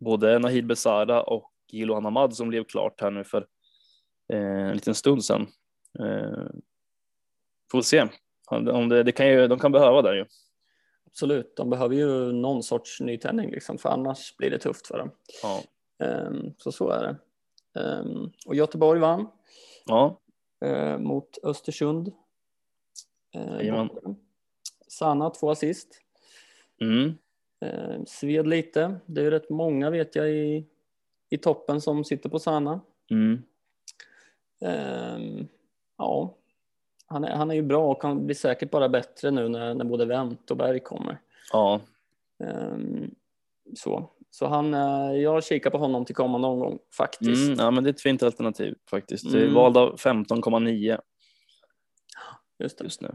både Nahid Besara och Jiloan Ahmad som blev klart här nu för eh, en liten stund sedan. Eh, får se. Om det, det kan ju, de kan behöva det ju. Absolut, de behöver ju någon sorts nytändning liksom, för annars blir det tufft för dem. Ja, Ehm, Så så är det. Ehm, Och Göteborg vann ja, eh, mot Östersund. Borta. Sanna två assist. mm. Eh, sved lite. Det är rätt många vet jag i, i toppen som sitter på Sanna. Mm. Ehm, ja, han är, han är ju bra och kan bli säkert bara bättre nu när, när både Wendt och Berg kommer. ja, Ehm, så så han, eh, jag kikar på honom till kommande omgång faktiskt. mm. ja, men det är ett fint alternativ faktiskt. Mm. vald av 15,9 Just det. just nu.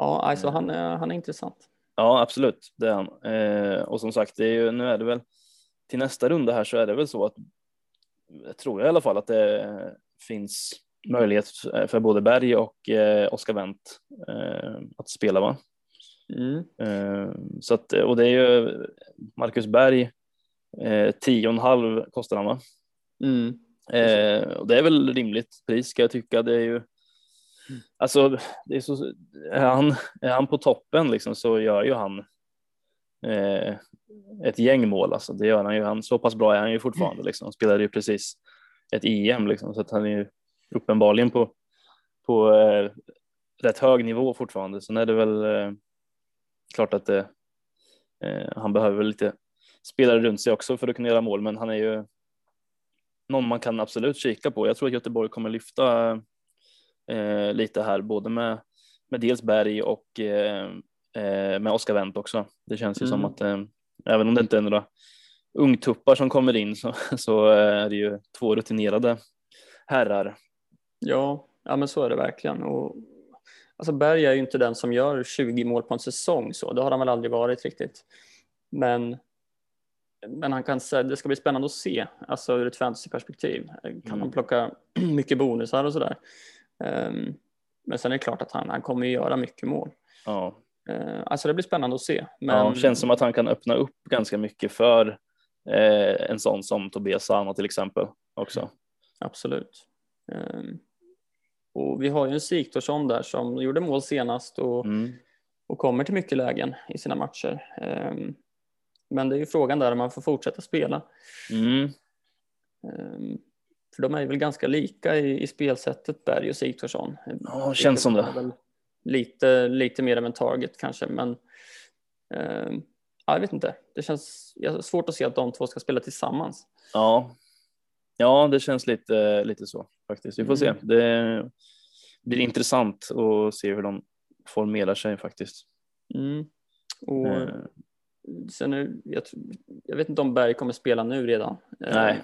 Ja, alltså han, är, han är intressant. Ja, absolut, det är han. Eh, och som sagt, det är ju, nu är det väl till nästa runda här så är det väl så att jag tror jag i alla fall att det finns möjlighet för både Berg och eh, Oskar Wendt eh, att spela va? Mm. Eh, så att, och det är ju Marcus Berg, eh, 10,5 kostar han va? Mm. Eh, och det är väl rimligt pris ska jag tycka. Det är ju alltså, det är så, är han, är han på toppen liksom så gör ju han eh, ett gäng mål. Alltså. Det gör han ju. Han, så pass bra är han ju fortfarande. Liksom. Han spelade ju precis ett EM liksom, så att han är ju uppenbarligen på, på eh, rätt hög nivå fortfarande. Sen är det väl eh, klart att det Eh, han behöver lite spelare runt sig också för att kunna göra mål, men han är ju någon man kan absolut kika på. Jag tror att Göteborg kommer lyfta eh, lite här, både med, med dels Berg och eh, eh med Oskar Wendt också. Det känns ju mm. som att eh, även om det inte är några ungtuppar som kommer in så, så är det ju två rutinerade herrar. Ja, ja men så är det verkligen. Och, alltså Berg är ju inte den som gör 20 mål på en säsong så, det har han väl aldrig varit riktigt. Men men han kan, det ska bli spännande att se, alltså ur ett fantasyperspektiv. Kan mm. han plocka mycket bonusar och sådär. Um, men sen är det klart att han, han kommer ju göra mycket mål. Ja. Uh, alltså det blir spännande att se. Men... Ja, känns som att han kan öppna upp ganska mycket för uh, en sån som Tobias Sana till exempel också. Absolut. Um, och vi har ju en Siktorsson där som gjorde mål senast och, mm. och kommer till mycket lägen i sina matcher. Men det är ju frågan där om man får fortsätta spela. Mm. För de är väl ganska lika i, i spelsättet, Berg och Sigthorsson. Ja, känns som det. Lite, lite mer av en target kanske, men um, jag vet inte. Det känns svårt att se att de två ska spela tillsammans. Ja, ja det känns lite, lite så faktiskt. Vi får mm. se. Det blir intressant att se hur de formerar sig faktiskt. Mm. Och uh sen är, jag, jag, vet inte om Berg kommer spela nu redan. Eh, Nej,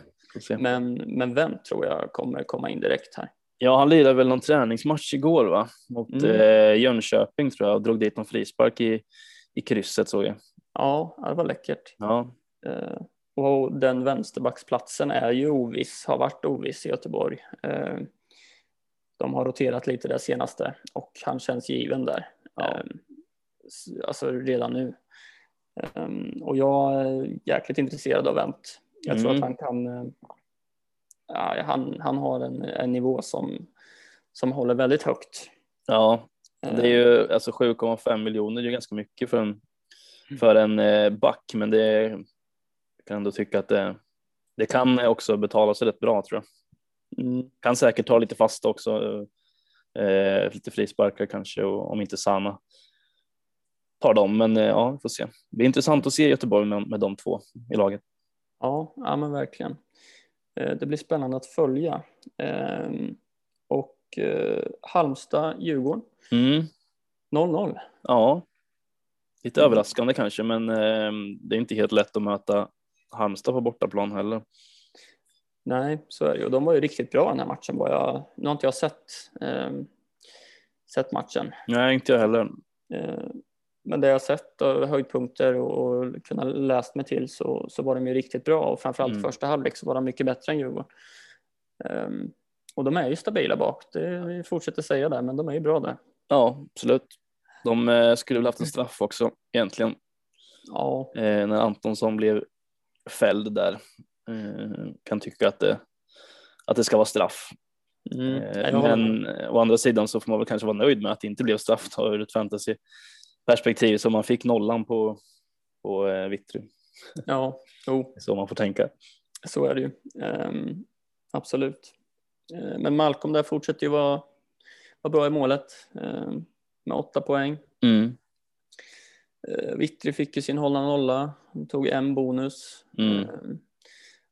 men, men vem tror jag kommer komma in direkt här? Ja, han lirade väl någon träningsmatch igår va? mot mm. eh, Jönköping tror jag och drog dit någon frispark i, i krysset såg jag. Ja, det var läckert. Ja. Eh, och den vänsterbacksplatsen är ju oviss, har varit oviss i Göteborg. Eh, de har roterat lite det senaste och han känns given där. Ja. Eh, alltså redan nu. Um, och jag är jäkligt intresserad av Wendt. Jag mm. tror att mm. han kan, uh, ja, han, han har en, en nivå som, som håller väldigt högt. Ja, det är ju uh, alltså 7,5 miljoner, det är ganska mycket för en, mm. för en uh, back, men det är, jag kan ändå tycka att det, det kan också betala sig rätt bra tror jag. Mm. Kan säkert ta lite fast också, eh, lite frisparkar kanske, och, om inte samma tar dem. Men eh, ja, vi får se. Det är intressant att se Göteborg med, med de två i laget. Ja, ja men verkligen. Eh, det blir spännande att följa. Ehm, och eh, Halmstad-Djurgården. Mm. 0-0. Ja, lite mm. överraskande kanske, men ehm, det är inte helt lätt att möta Halmstad på bortaplan heller. Nej, så är det ju. De var ju riktigt bra den här matchen. Var jag, nu har inte jag sett, eh, sett matchen. Nej, inte jag heller. Eh, men det jag sett av höjdpunkter och, och kunnat läst mig till så, så var de ju riktigt bra och framförallt mm. första halvlek så var de mycket bättre än Djurgården. Um, och de är ju stabila bak, det, vi fortsätter säga det, men de är ju bra där. Ja, absolut. De eh, skulle väl haft en straff också egentligen. Ja. Eh, när Antonsson blev fälld där. Eh, kan tycka att det, att det ska vara straff. Mm. Eh, men å andra sidan så får man väl kanske vara nöjd med att det inte blev straff då, ur ett fantasy perspektiv så man fick nollan på, på eh, Vittry. Ja, jo. så man får tänka. Så är det ju. Um, absolut. Uh, men Malcolm där fortsätter ju vara, vara bra i målet uh, med åtta poäng. Mm. Uh, Vittry fick ju sin hålla nolla, han tog en bonus. Mm. Uh,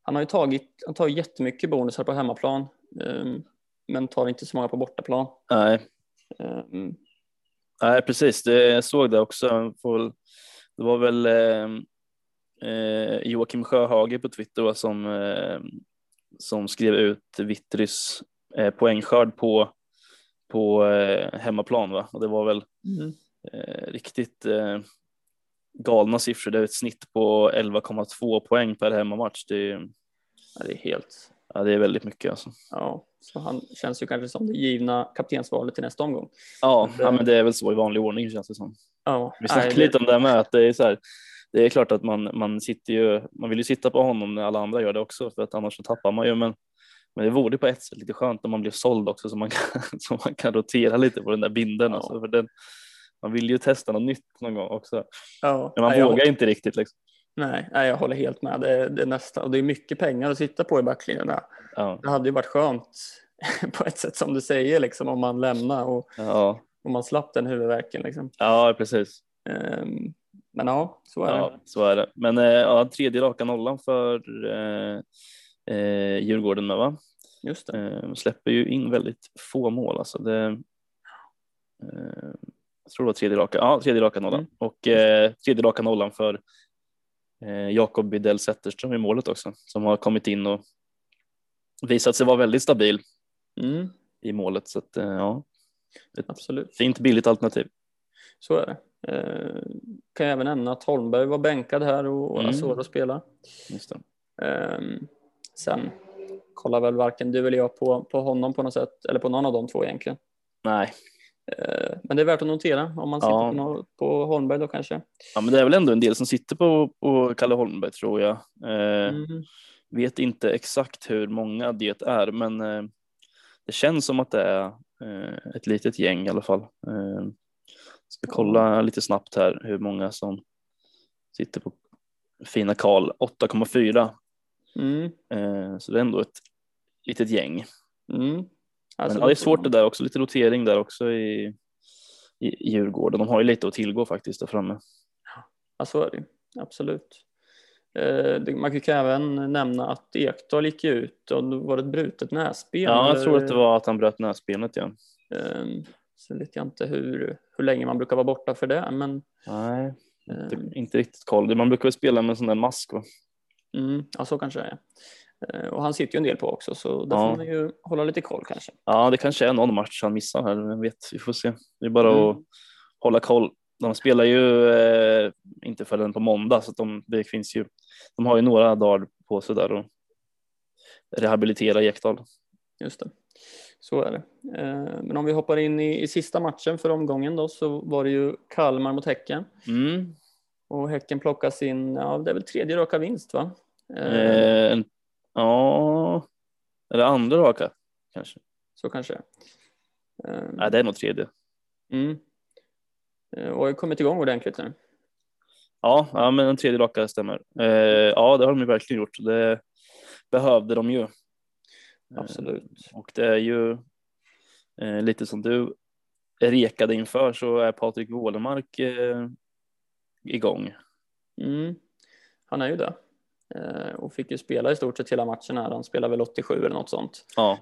han har ju tagit, han tar jättemycket bonusar på hemmaplan, um, men tar inte så många på bortaplan. Nej. Nej, precis. Det, jag såg det också. Det var väl eh, eh, Joakim Sjöhage på Twitter som, eh, som skrev ut Vittrys eh, poängskörd på, på eh, hemmaplan. Va? Och det var väl mm. eh, riktigt eh, galna siffror. Det är ett snitt på 11,2 poäng per hemmamatch. Det, ja, det är helt Ja, det är väldigt mycket alltså. Ja, så han känns ju kanske som det givna kaptensvalet till nästa omgång. Ja, det... ja, men det är väl så i vanlig ordning känns det som. Ja, Vi snackade lite om det här med att det är så här. Det är klart att man, man sitter ju, man vill ju sitta på honom när alla andra gör det också för att annars så tappar man ju. Men, men det vore på ett sätt lite skönt när man blir såld också så man kan, så man kan rotera lite på den där binden. Ja. Alltså, för den, man vill ju testa något nytt någon gång också. Ja, men man vågar inte riktigt. Liksom. Nej, nej, jag håller helt med. Det, det är nästa, och det är mycket pengar att sitta på i backlinjerna. Ja. Det hade ju varit skönt på ett sätt som du säger, liksom, om man lämnar och ja. om man slapp den huvudvärken. Liksom. Ja, precis. Um, Men ja, så är det. Ja, så är det. Men eh, ja, tredje raka nollan för eh, eh, Djurgården med va? Just det. Eh, släpper ju in väldigt få mål alltså. Det, eh, jag tror det var tredje raka, ja, tredje raka nollan Mm. och eh, tredje raka nollan för Jakob Bidell Zetterström i målet också som har kommit in och visat sig vara väldigt stabil Mm, i målet så att eh, ja, absolut. fint billigt alternativ. Så är det. Eh, kan jag även nämna att Holmberg var bänkad här och, Mm. Asoro spelar. Just. Ehm, sen kollar väl varken du eller jag på, på honom på något sätt, eller på någon av de två egentligen. Nej, Eh, men det är värt att notera om man sitter Ja. på, på Holmberg då kanske. ja, men det är väl ändå en del som sitter på, på Kalle Holmberg tror jag. Eh, Mm. Vet inte exakt hur många det är, men eh, det känns som att det är eh, ett litet gäng i alla fall. Eh, ska kolla lite snabbt här hur många som sitter på fina Karl 8,4. Mm. Eh, så det är ändå ett litet gäng. Mm. Alltså, Men ja, det är svårt det där också, lite rotering där också i, i, i Djurgården. De har ju lite att tillgå faktiskt där framme. Ja, så är det. Absolut. Eh, man kan ju även nämna att Ekdal gick ut och då var det ett brutet näsben. Ja, jag tror att det var att han bröt näsbenet igen. Ehm, Så vet jag inte hur, hur länge man brukar vara borta för det, men Nej, inte, ehm, inte riktigt koll. Man brukar väl spela med en sån där mask va? mm, ja, så kanske det är. Eh, Och han sitter ju en del på också, så där Ja. får man ju hålla lite koll kanske. Ja, det kanske är någon match han missar här. Vem vet, vi får se. Det är bara Mm. att hålla koll. De spelar ju eh, inte förrän på måndag så de, det finns ju. De har ju några dagar på sig där och rehabilitera Ekdal. Just det. Så är det. Eh, Men om vi hoppar in i, i sista matchen för omgången då så var det ju Kalmar mot Häcken. Mm. Och Häcken plockar sin, ja det är väl tredje raka vinst va? Eh, Eh, en, ja, eller andra raka kanske. Så kanske. Eh, Nej, det är nog tredje. Mm. Eh, Och har ju kommit igång ordentligt nu. Ja, ja, men den tredje raka stämmer. Eh, ja, det har de ju verkligen gjort. Det behövde de ju. Eh, Absolut. Och det är ju eh, lite som du rekade inför så är Patrik Wålemark igång. Mm. Han är ju det. Eh, Och fick ju spela i stort sett hela matchen här. Han spelar väl 87 eller något sånt. Ja,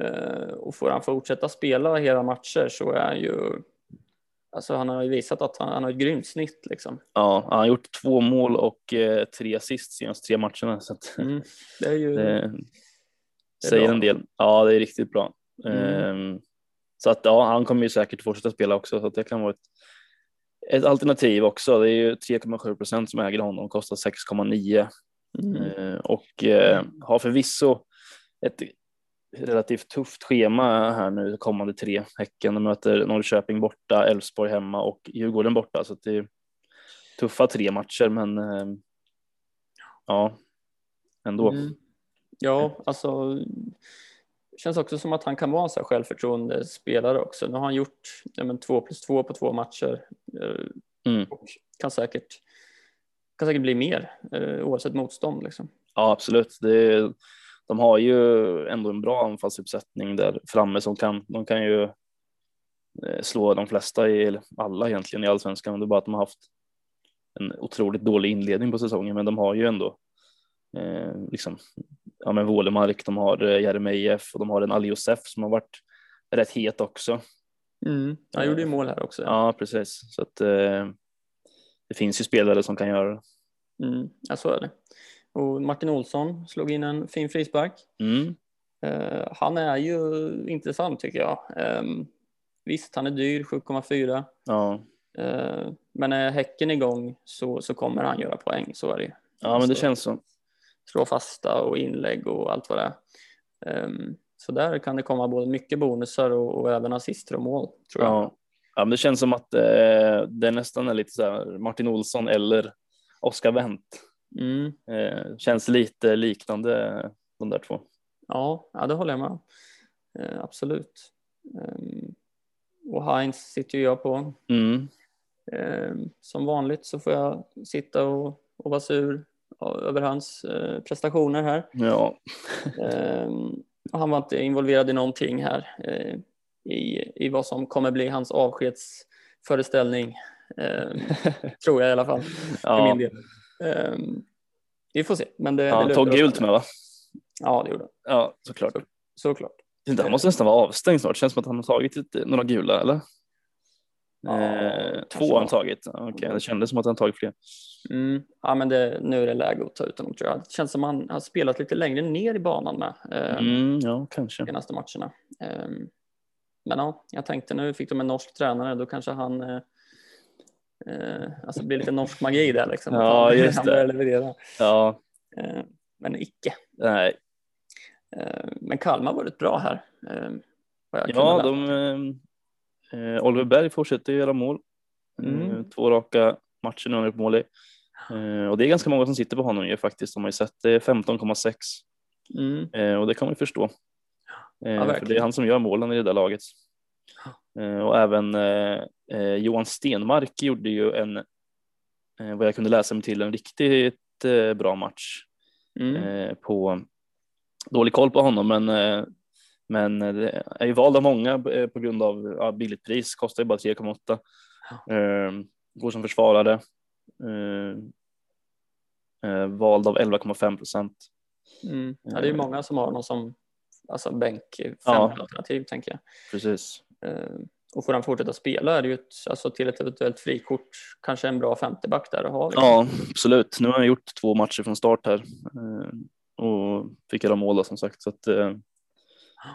Eh, Och får han fortsätta spela hela matcher så är han ju Alltså han har ju visat att han, han har ett grymt snitt liksom. ja, han har gjort två mål och eh, tre assist senaste tre matcherna. Så att, Mm. Det är ju det säger bra. en del. Ja, det är riktigt bra. Mm. Ehm, så att ja, han kommer ju säkert fortsätta spela också så att det kan vara ett, ett alternativ också. Det är ju 3,7 procent som äger honom, kostar 6,9 mm. Eh, och eh, har förvisso ett relativt tufft schema här nu kommande tre. Häcken de möter Norrköping borta, Elfsborg hemma och Djurgården borta. Så det är tuffa tre matcher, men eh, ja, ändå. Mm. Ja, alltså känns också som att han kan vara en så här självförtroende spelare också. Nu har han gjort ja, men, två plus två på två matcher eh, Mm. och kan säkert, kan säkert bli mer eh, oavsett motstånd. Liksom. Ja, absolut. Det, de har ju ändå en bra anfallsuppsättning där framme som kan, de kan ju eh, slå de flesta, i, eller alla egentligen i allsvenskan. Det är bara att de har haft en otroligt dålig inledning på säsongen, men de har ju ändå eh, liksom, ja men Wålemark, de har eh, Jeremejeff och de har en Ali Josef som har varit rätt het också. Mm. Han gjorde ju mål här också. Ja, precis. Så att eh, det finns ju spelare som kan göra det. Mm. Ja, så är det. Och Martin Olsson slog in en fin frispark. Mm. Eh, han är ju intressant tycker jag. Eh, visst, han är dyr, 7,4. Ja. Eh, men är Häcken igång så, så kommer han göra poäng, så är det ju. ja, men det Så- känns så. Slå fasta och inlägg och allt vad det är. Um, så där kan det komma både mycket bonusar och, och även assister och mål, tror jag. Ja. ja, men det känns som att eh, det nästan är lite så Martin Olsson eller Oskar Wendt. Mm, Eh, känns lite liknande de där två. ja, ja, det håller jag med om. Eh, absolut. Ehm, och Heinz sitter ju jag på. Mm. Ehm, som vanligt så får jag sitta och, och vara sur över hans eh, prestationer här. Ja, Ehm, han var inte involverad i någonting här eh, i, i vad som kommer bli hans avskedsföreställning Eh, tror jag i alla fall, för Ja, min del. Eh, vi får se. Men det, ja, han tog gult med va? Ja, det gjorde han. Ja, såklart. Såklart. Inte, han måste nästan vara avstängd snart. Känns som att han har tagit några gula, eller? Ja, eh, två har han tagit. Okej, det kändes som att han tagit fler. Mm. Ja, men det, nu är det läge att ta ut honom tror jag. Det känns som han har spelat lite längre ner i banan med eh, Mm, ja, kanske. senaste matcherna. Eh, men ja, jag tänkte nu fick de en norsk tränare, då kanske han eh, eh, alltså det blir lite norsk magi där liksom. Att Ja, han, just han det. leverera. Ja, Eh, men icke. nej. Eh, men Kalmar var rätt bra här. Eh, kunde Ja, de, eh, eh, Oliver Berg fortsätter göra mål. Mm. Eh, två raka matcher nu har han gjort mål i. Eh, och det är ganska många som sitter på honom ju faktiskt. De har ju sett det är 15,6 Mm. eh, och det kan man ju förstå. Eh, för det är han som gör målen i det där laget. Eh, och även eh, eh, Johan Stenmark gjorde ju en, eh, vad jag kunde läsa mig till, en riktigt eh, bra match. Mm. eh, på dålig koll på honom, men, eh, men det är ju vald av många eh, på grund av ja, billigt pris, kostar ju bara 3,8. Eh, går som försvarare. Eh, eh, vald av 11,5 procent. Mm. Ja, det är ju många som har någon som alltså bänk fem Ja. alternativ tänker jag. Precis. Eh, och får han fortsätta spela är det ju ett, alltså till ett eventuellt frikort kanske en bra femteback där att ha. liksom. Ja, absolut. Nu har han gjort två matcher från start här eh, och fick göra mål som sagt. Så att, eh,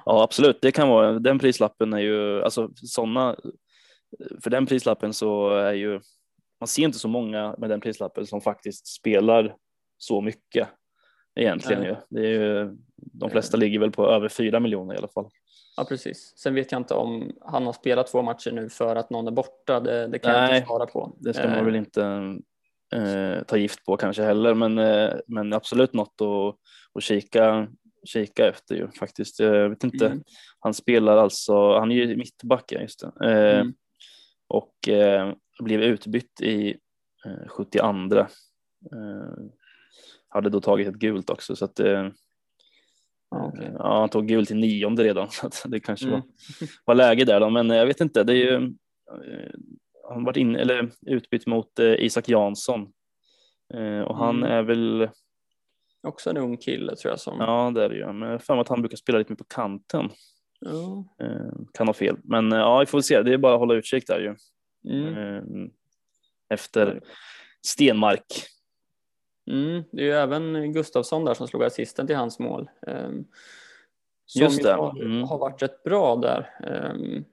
ja, absolut. Det kan vara den prislappen är ju alltså sådana. För den prislappen så är ju man ser inte så många med den prislappen som faktiskt spelar så mycket egentligen. Nej. Ju. Det är ju, de flesta ligger väl på över fyra miljoner i alla fall. Ja, precis. Sen vet jag inte om han har spelat två matcher nu för att någon är borta. Det, det kan jag Nej, inte svara på. Det ska man Eh, väl inte eh, ta gift på kanske heller, men, eh, men absolut något att, att kika, kika efter ju faktiskt. Jag vet inte, Mm. han spelar alltså, han är ju mittback, just det. Eh, Mm. och eh, blev utbytt i eh, 72. Eh, hade då tagit ett gult också så att eh, Ja, okej. Eh, Ja, han tog gult i nionde redan så att det kanske Mm. var, var läge där då. Men eh, jag vet inte, det är ju eh, han varit in, eller utbytt mot eh, Isak Jansson eh, och han Mm. är väl, Också en ung kille tror jag som. ja det är det ju, men för att han brukar spela lite mer på kanten. Eh, kan ha fel, men eh, ja, vi får se. Det är bara att hålla utkik där ju. Mm. Eh, efter Stenmark. Mm. Det är ju även Gustafsson där som slog assisten till hans mål. Um, som Just ju det. Har, Mm. har varit rätt bra där. Um,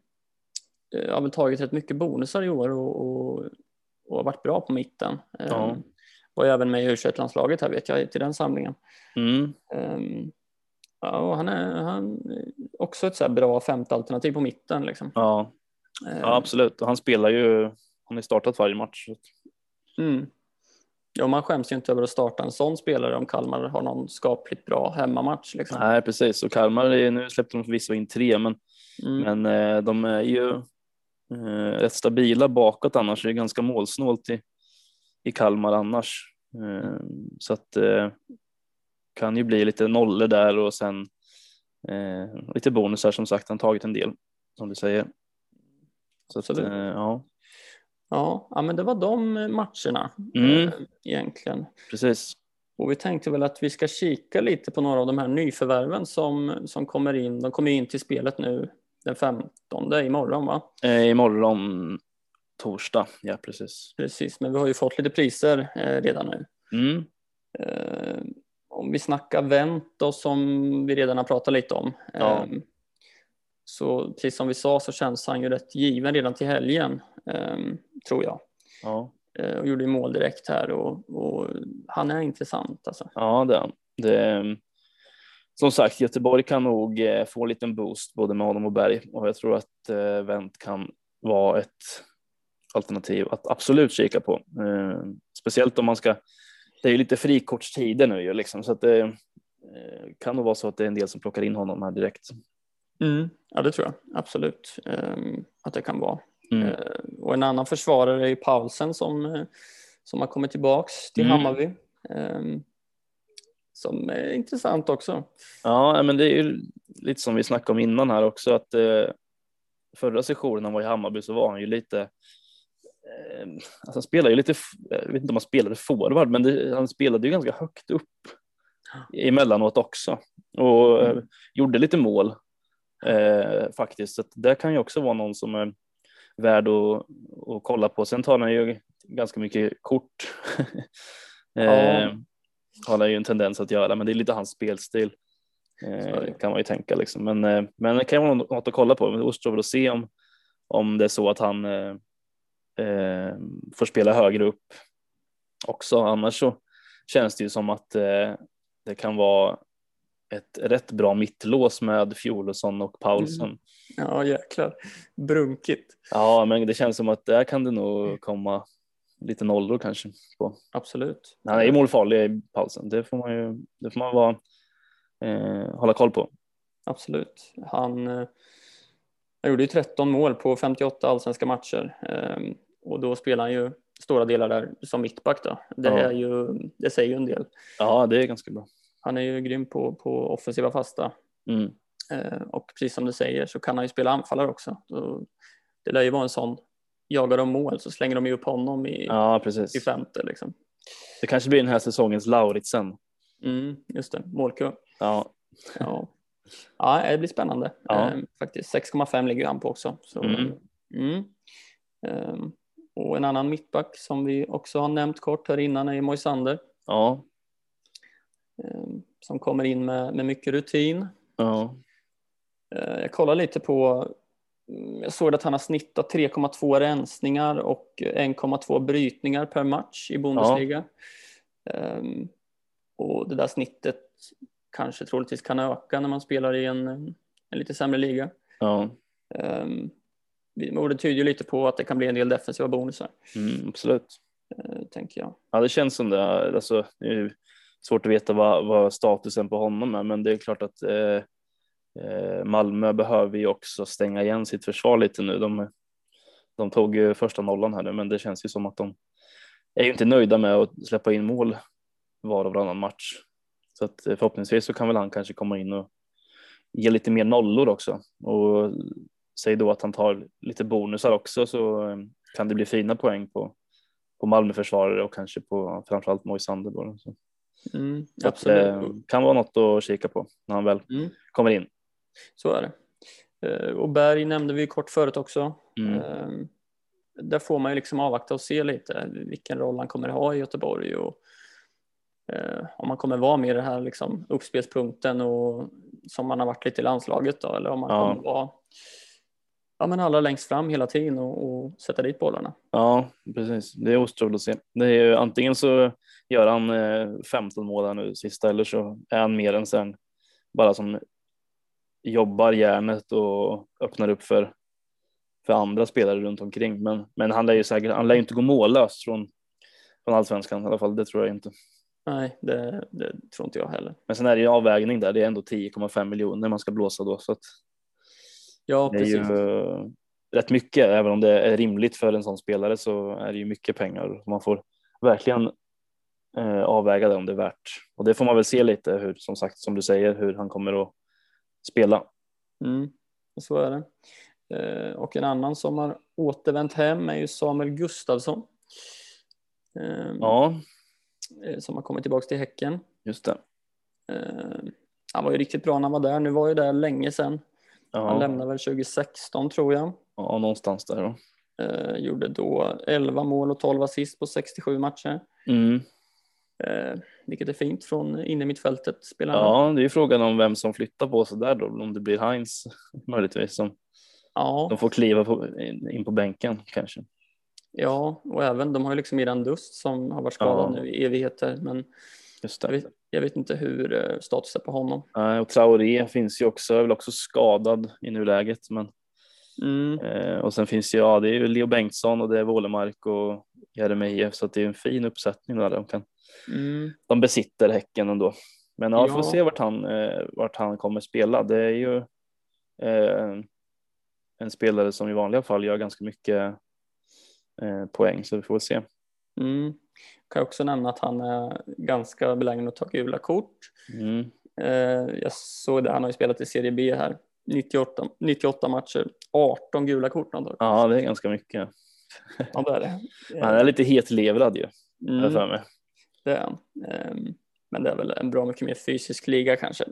har väl tagit rätt mycket bonusar i år och, och, och varit bra på mitten. Ja. Var även med i u landslaget här vet jag till den samlingen. Mm. Um, ja, och han är han också ett så bra femte alternativ på mitten. Liksom. Ja, Ehm, ja, absolut. Och han spelar ju, han har startat varje match. Mm. Ja, man skäms ju inte över att starta en sån spelare om Kalmar har någon skapligt bra hemmamatch. Liksom. Nej, precis. Och Kalmar, är- nu släppte de förvisso in tre, men Mm. Men eh, de är ju eh, rätt stabila bakåt annars. Det är ganska målsnålt i, i Kalmar annars. Eh, så att eh, kan ju bli lite nollor där och sen eh, lite bonusar som sagt. Han tagit en del som du säger. Så att, ja, Ja, ja, men det var de matcherna Mm. egentligen. precis. Och vi tänkte väl att vi ska kika lite på några av de här nyförvärven som, som kommer in. De kommer in till spelet nu den 15 imorgon va? Eh, imorgon torsdag, ja precis. Precis, men vi har ju fått lite priser eh, redan nu. Mm. Eh, om vi snackar vänt då som vi redan har pratat lite om. Ja. Eh, så precis som vi sa så känns han ju rätt given redan till helgen, eh, tror jag. Ja. Eh, och gjorde ju mål direkt här och, och han är intressant alltså. Ja, det, är han. det Som sagt, Göteborg kan nog eh, få en liten boost både med Adam och Berg och jag tror att eh, Wendt kan vara ett alternativ att absolut kika på. Eh, speciellt om man ska, det är ju lite frikortstider nu ju liksom så att det eh, kan nog vara så att det är en del som plockar in honom här direkt. Ja, det tror jag absolut eh, att det kan vara. Mm. Eh, och en annan försvarare är ju Paulsen som, eh, som har kommit tillbaks till Mm. Hammarby. Eh, som är intressant också. Ja, men det är ju lite som vi snackade om innan här också att eh, förra sessionen han var i Hammarby så var han ju lite alltså han spelar ju lite, jag vet inte om han spelade forward, men det, han spelade ju ganska högt upp emellanåt också och mm. gjorde lite mål eh, faktiskt. Så det kan ju också vara någon som är värd att, att kolla på. Sen tar han ju ganska mycket kort. eh, har han ju en tendens att göra, men det är lite hans spelstil. Eh, kan man ju tänka liksom. Men, eh, men det kan vara något att kolla på. Det återstår väl att se om, om det är så att han eh, får spela högre upp också. Annars så känns det ju som att eh, det kan vara ett rätt bra mittlås med Fjolosson och Paulsen. Mm. Ja jäklar, brunkigt. Ja men det känns som att där kan det nog komma lite nollor kanske. På. Absolut. Han är ju målfarlig i Paulsen, det får man ju det får man vara, eh, hålla koll på. Absolut. Han, eh, han gjorde ju 13 mål på 58 allsvenska matcher eh, och då spelar han ju stora delar där som mittback då. Det, ja. är ju, det säger ju en del. Ja, det är ganska bra. Han är ju grym på, på offensiva fasta. Mm. Eh, och precis som du säger så kan han ju spela anfallare också. Så det lär ju vara en sån, jagar de mål så slänger de ju upp honom i, ja, precis. i femte. Liksom. Det kanske blir den här säsongens Lauritsen. Mm, just det, målkö. Ja. ja. Ja, det blir spännande. Ja. Eh, faktiskt 6,5 ligger han på också. Så, mm. Mm. Eh, och en annan mittback som vi också har nämnt kort här innan är Moisander. Ja. Ehm, som kommer in med, med mycket rutin. Ja. Ehm, jag kollar lite på, mm, jag såg att han har snittat 3,2 rensningar och 1,2 brytningar per match i Bundesliga. Ja. Ehm, och det där snittet kanske troligtvis kan öka när man spelar i en, en lite sämre liga. Ja. Och det tyder ju lite på att det kan bli en del defensiva bonusar. Mm, absolut. tänker jag. Ja, det känns som det. Alltså, svårt att veta vad, vad statusen på honom är, men det är klart att eh, eh, Malmö behöver ju också stänga igen sitt försvar lite nu. De, de tog ju första nollan här nu, men det känns ju som att de är ju inte nöjda med att släppa in mål var och varannan match. Så att eh, förhoppningsvis så kan väl han kanske komma in och ge lite mer nollor också och säg då att han tar lite bonusar också så eh, kan det bli fina poäng på på Malmöförsvarare och kanske på framförallt Moisander då. Så. Mm, absolut. det eh, kan vara något att kika på när han väl mm. kommer in. Så är det. Eh, och Berg nämnde vi kort förut också. Mm. Där får man ju liksom avvakta och se lite vilken roll han kommer ha i Göteborg och om man kommer vara med i den här liksom uppspelspunkten och som man har varit lite i landslaget då eller om man ja. kommer vara ja, men allra längst fram hela tiden och, och sätta dit bollarna. Ja, precis. Det är otroligt att se. Det är ju, antingen så gör han 15 eh, mål här nu sista eller så är han mer än sen bara som jobbar järnet och öppnar upp för, för andra spelare runt omkring. Men, men han lär ju säkert, han lär ju inte gå mållös från, från allsvenskan i alla fall. Det tror jag inte. Nej, det, det tror inte jag heller. Men sen är det ju avvägning där. Det är ändå 10,5 miljoner man ska blåsa då så att Ja, det är ju rätt mycket, även om det är rimligt för en sån spelare så är det ju mycket pengar. Man får verkligen eh, avväga det om det är värt. Och det får man väl se lite hur, som sagt, som du säger, hur han kommer att spela. Mm, så är det. Eh, och en annan som har återvänt hem är ju Samuel Gustafsson. Eh, ja. Som har kommit tillbaka till Häcken. Just det. Eh, han var ju riktigt bra när han var där. Nu var ju det länge sedan. Ja. Han lämnade väl 2016 tror jag. Ja, någonstans där då. Eh, gjorde då 11 mål och 12 assist på 67 matcher. Mm. Eh, vilket är fint från inne mittfältet. Spelarna. Ja, det är frågan om vem som flyttar på sig där då. Om det blir Heinz möjligtvis som ja. de får kliva på, in på bänken kanske. Ja, och även de har ju liksom Iran Dust som har varit skadad ja. nu i evigheter. Men Just det. Jag, vet, jag vet inte hur eh, status är på honom. Nej, och Traoré finns ju också, är väl också skadad i nuläget. Men, mm. eh, och sen finns det, ja, det är ju Leo Bengtsson och det är Wålemark och Jeremejeff så det är en fin uppsättning där de kan. Mm. De besitter Häcken ändå. Men ja, ja. får se vart han, eh, vart han kommer spela. Det är ju eh, en spelare som i vanliga fall gör ganska mycket eh, poäng så vi får se. Mm. Kan också nämna att han är ganska belägen att ta gula kort. Mm. Eh, jag såg det, han har ju spelat i Serie B här. 98, 98 matcher, 18 gula kort. Ja, det är ganska mycket. Ja, det är det. Han är lite hetlevrad ju, Mm, för mig. det är han. Ehm, Men det är väl en bra mycket mer fysisk liga kanske.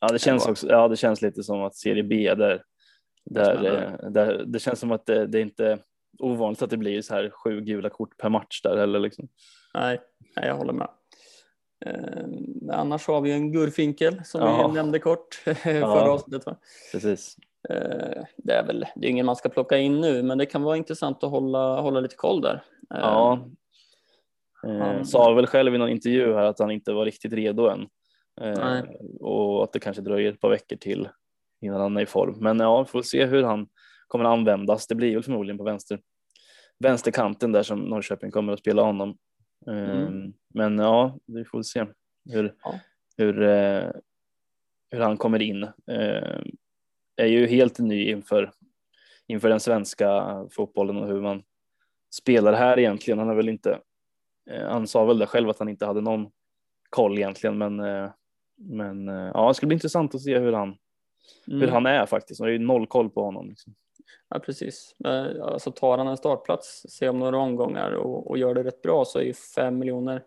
Ja, det känns också. Ja, det känns lite som att Serie B där, där, eh, där det känns som att det, det är inte ovanligt att det blir så här sju gula kort per match där heller liksom. Nej, nej jag håller med. Men annars har vi en Gurfinkel som Ja. vi nämnde kort förra avsnittet. Va? Precis. Eh, Det är väl det är ingen man ska plocka in nu, men det kan vara intressant att hålla, hålla lite koll där. Ehm, Ja. Eh, han- sa väl själv i någon intervju här att han inte var riktigt redo än. Eh, och att det kanske dröjer ett par veckor till innan han är i form. Men ja, vi får se hur han kommer användas. Det blir väl förmodligen på vänster, vänsterkanten där som Norrköping kommer att spela honom. Eh, Mm. Men ja, vi får se hur, Ja. hur, eh, hur han kommer in. Eh, är ju helt ny inför, inför den svenska fotbollen och hur man spelar här egentligen. Han har väl inte, eh, han sa väl det själv att han inte hade någon koll egentligen, men, eh, men ja, det ska bli intressant att se hur han, mm. hur han är faktiskt. Man har ju noll koll på honom. Liksom. Ja, precis. Eh, Alltså tar han en startplats, ser om några omgångar och, och gör det rätt bra så är ju fem miljoner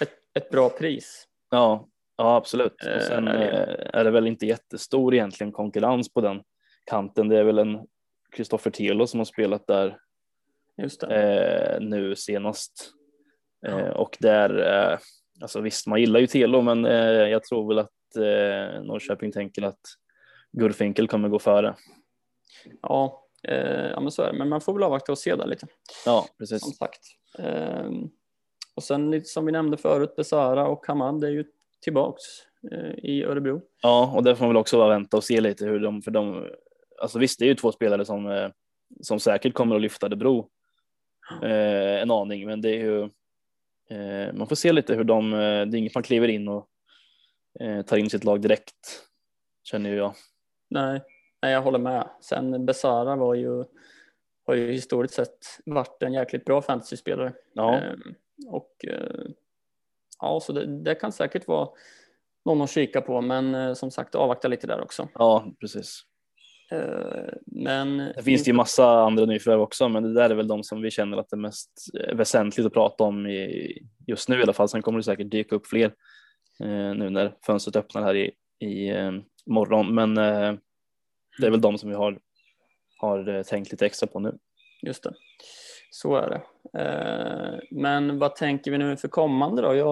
ett, ett bra pris. Ja, ja absolut. Eh, Och sen är det. eh, är det väl inte jättestor egentligen konkurrens på den kanten. Det är väl en Kristoffer Telo som har spelat där eh, nu senast. Eh, och där, eh, alltså visst man gillar ju Telo men eh, jag tror väl att eh, Norrköping tänker att Gurfinkel kommer gå före. Ja, eh, ja, men så är det. Men man får väl avvakta och se där lite. Ja, Som precis. sagt. Ehm, och sen lite som vi nämnde förut, Besara och Hamad är ju tillbaks eh, i Örebro. Ja, och där får man väl också vänta och se lite hur de, för de, alltså visst det är ju två spelare som, eh, som säkert kommer att lyfta Örebro eh, en aning, men det är ju, eh, man får se lite hur de, eh, det är inget man kliver in och eh, tar in sitt lag direkt, känner ju jag. Nej, nej, jag håller med. Sen Besara var ju, har ju historiskt sett varit en jäkligt bra fantasyspelare. Ja, Ehm, och eh, ja, så det, det kan säkert vara någon att kika på, men eh, som sagt avvakta lite där också. ja precis. Eh, men Det finns det ju massa andra nyförvärv också, men det där är väl de som vi känner att det är mest eh, väsentligt att prata om i, just nu i alla fall. Sen kommer det säkert dyka upp fler eh, nu när fönstret öppnar här i, i eh, morgon. Men eh, det är väl de som vi har, har eh, tänkt lite extra på nu. Just det. Så är det. Eh, Men vad tänker vi nu för kommande då? Jag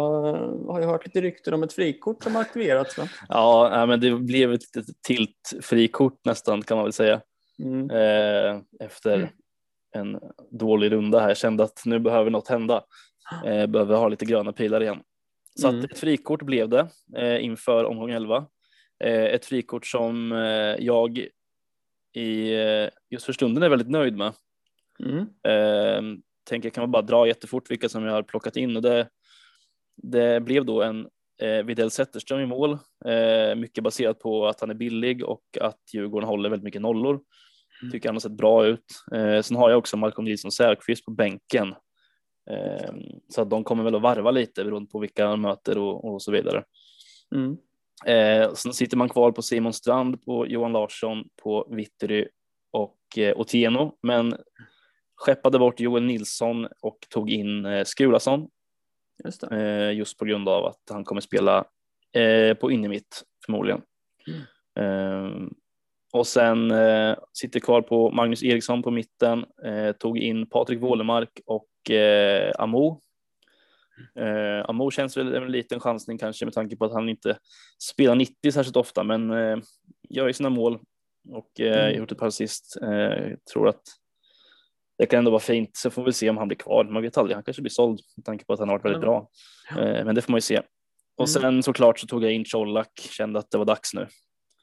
har ju hört lite rykten om ett frikort som har aktiverats. Va? Ja, men det blev ett litet tilt-frikort nästan kan man väl säga Mm. eh, efter Mm. en dålig runda här. Jag kände att nu behöver något hända. Eh, behöver ha lite gröna pilar igen. Så Mm. ett frikort blev det inför omgång 11. Eh, ett frikort som jag i, eh, just för stunden är väldigt nöjd med. Mm. Eh, tänker kan man bara dra jättefort vilka som jag har plockat in och det, det blev då en eh, Widell Zetterström i mål. Eh, mycket baserat på att han är billig och att Djurgården håller väldigt mycket nollor. Mm. Tycker han har sett bra ut. Eh, sen har jag också Malcolm Nilsson Säfqvist på bänken. Eh, så att de kommer väl att varva lite beroende på vilka han möter och, och så vidare. Mm. Eh, sen sitter man kvar på Simon Strand, på Johan Larsson, på Wittery och eh, Otieno, men skeppade bort Joel Nilsson och tog in eh, Skulason Just eh, just på grund av att han kommer spela eh, på innermitt förmodligen. Eh, och sen eh, sitter kvar på Magnus Eriksson på mitten, eh, tog in Patrik Wålemark och Amo. Eh, Amo känns väl en liten chansning kanske med tanke på att han inte spelar 90 särskilt ofta, men eh, gör ju sina mål och eh, Mm. gjort ett par assist. Eh, tror att det kan ändå vara fint. Så får vi se om han blir kvar. Man vet aldrig. Han kanske blir såld med tanke på att han har varit väldigt bra. Eh, men det får man ju se. Och Mm. sen såklart så tog jag in Colak. Kände att det var dags nu.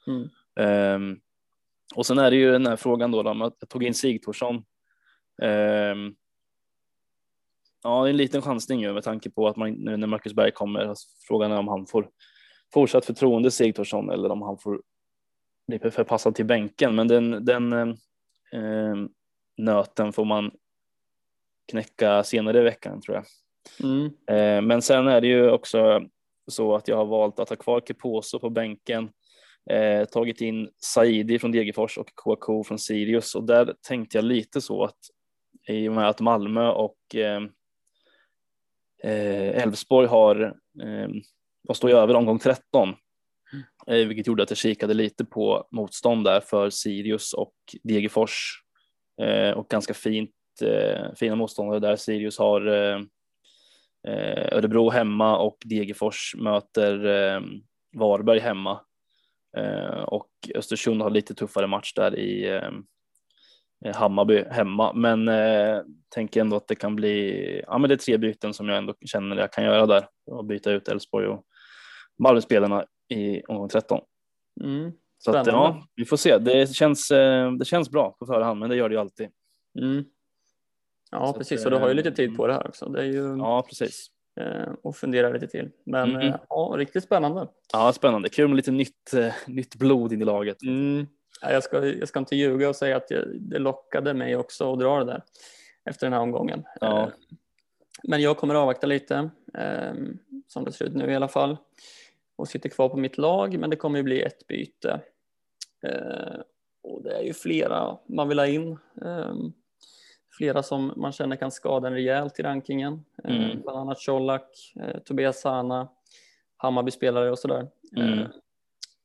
Mm. Ehm, och sen är det ju den här frågan då att jag tog in Sigthorsson. Ehm, ja, det är en liten chansning ju med tanke på att man nu när Marcus Berg kommer. alltså, Frågan är om han får fortsatt förtroende Sigthorsson eller om han får bli förpassad till bänken. Men den, den eh, eh, nöten får man knäcka senare i veckan tror jag. Mm. Eh, men sen är det ju också så att jag har valt att ha kvar Keposo på bänken, eh, tagit in Saidi från Degerfors och Kouakou från Sirius och där tänkte jag lite så att i och med att Malmö och Eh, Elfsborg har eh, vad står över? Omgång 13 eh, vilket gjorde att jag kikade lite på motstånd där för Sirius och Degerfors. Och ganska fint fina motståndare där. Sirius har Örebro hemma och Degerfors möter Varberg hemma. Eh, och Östersund har lite tuffare match där i eh, Hammarby hemma, men eh, tänker ändå att det kan bli, ja men det är tre byten som jag ändå känner jag kan göra där och byta ut Elfsborg och Malmöspelarna i omgång 13. Mm, så att, ja, vi får se. Det känns, det känns bra på förhand, men det gör det ju alltid. Mm. Ja, så precis. Att, och du har ju lite tid på det här också. Det är ju... Ja, precis. Eh, och fundera lite till. Men mm. ja, riktigt spännande. Ja, spännande. Kul med lite nytt, eh, nytt blod in i laget. Mm. Jag, ska, jag ska inte ljuga och säga att jag, det lockade mig också att dra det där efter den här omgången. Ja. Men jag kommer avvakta lite, som det ser ut nu i alla fall, och sitter kvar på mitt lag, men det kommer ju bli ett byte. Och det är ju flera man vill ha in flera som man känner kan skada en rejält i rankingen. Eh, mm. Bland annat Colak, eh, Tobias Sana, Hammarby-spelare och sådär. Mm.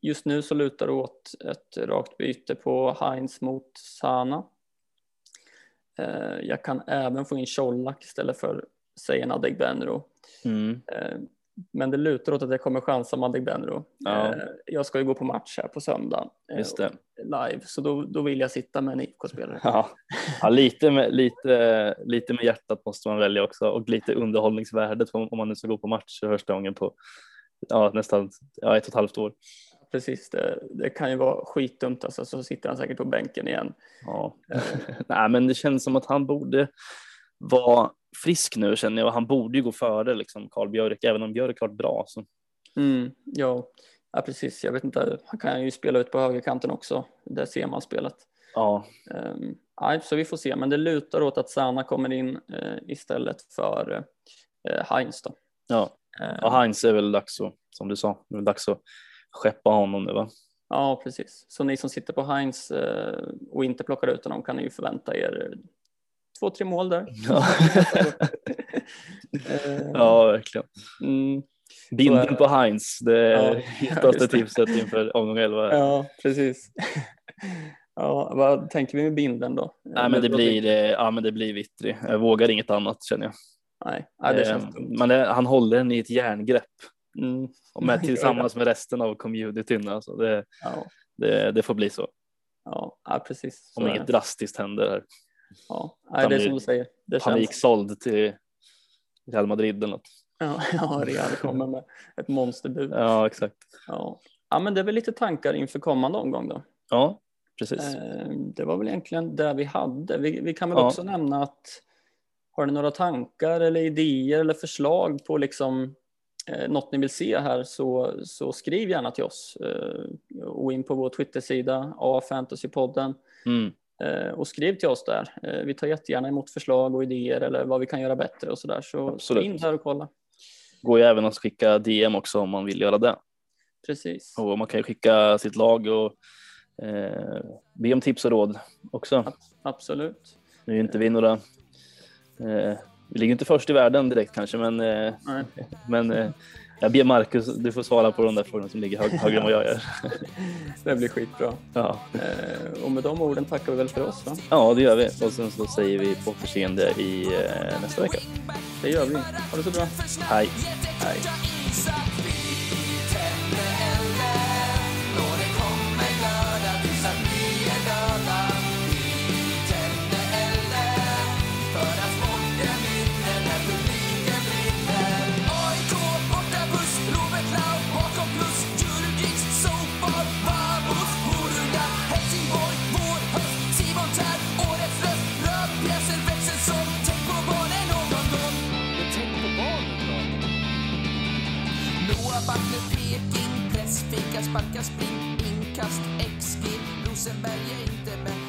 Eh, just nu så lutar det åt ett rakt byte på Heinz mot Sana. Jag kan även få in Colak istället för Seyhan Adegbenro. Mm. Men det lutar åt att jag kommer chansa Madde Benro. Ja. Eh, jag ska ju gå på match här på söndag eh, live, så då, då vill jag sitta med en IFK-spelare. Ja. ja, lite, med, lite, lite med hjärtat måste man välja också och lite underhållningsvärdet om man nu ska gå på match för första gången på ja, nästan ja, ett och ett halvt år. Precis, det, det kan ju vara skitdumt alltså, så sitter han säkert på bänken igen. Ja. Nej, men det känns som att han borde vara frisk nu känner jag och han borde ju gå före liksom Karl Björk, även om Björk har bra. Så. Mm, ja. ja, precis. Jag vet inte, han kan ju spela ut på högerkanten också. Där ser man spelet. Ja. Um, ja, så vi får se, men det lutar åt att Sana kommer in uh, istället för uh, Heinz då. Ja, och Heinz är väl dags att, som du sa, det är väl dags att skeppa honom nu va? Ja, precis. Så ni som sitter på Heinz uh, och inte plockar ut honom kan ni ju förvänta er två, tre mål där. Ja, Eh, ja verkligen. Mm. Binden på Heinz, det är Ja, det. tipset inför omgång 11. Ja, precis. Ja, vad tänker vi med binden då? Nej, men det blir, eh, ja, men det blir Vittry. Jag vågar inget annat känner jag. Nej, nej det Eh, känns dumt. Men det, han håller den i ett järngrepp Mm. och med, tillsammans med resten av communityn. Alltså det, Ja, det, det får bli så. ja, ja, precis. Om inget drastiskt händer här. Ja, kan det är som du säger. Det känns. Paniksåld till Real Madrid eller något. Ja, ja, Real kommer med ett monsterbud. Ja. Ja, exakt. Ja. men det är väl lite tankar inför kommande omgång då. Ja, precis. Eh, Det var väl egentligen det vi hade. Vi, vi kan väl Ja. också nämna att har ni några tankar eller idéer eller förslag på liksom eh, något ni vill se här så, så skriv gärna till oss eh, och in på vår Twittersida A-fantasypodden Mm. eh, och skriv till oss där. Eh, vi tar jättegärna emot förslag och idéer eller vad vi kan göra bättre och så där. Så Absolut. in där och kolla. Går ju även att skicka DM också om man vill göra det. Precis. Och man kan ju skicka sitt lag och eh, be om tips och råd också. Absolut. Nu är inte vi några, eh, vi ligger inte först i världen direkt kanske, men, eh, men eh, jag ber Marcus, du får svara på de där frågorna som ligger hög, högre än vad jag gör. Det blir skitbra. Ja. Eh, och med de orden tackar vi väl för oss va? ja, det gör vi. Och sen så säger vi på återseende i eh, nästa vecka. Det gör vi. Ha det så bra. Hej! Hej. Pressfika, sparka, spring, inkast, XG. Rosenberg är inte med,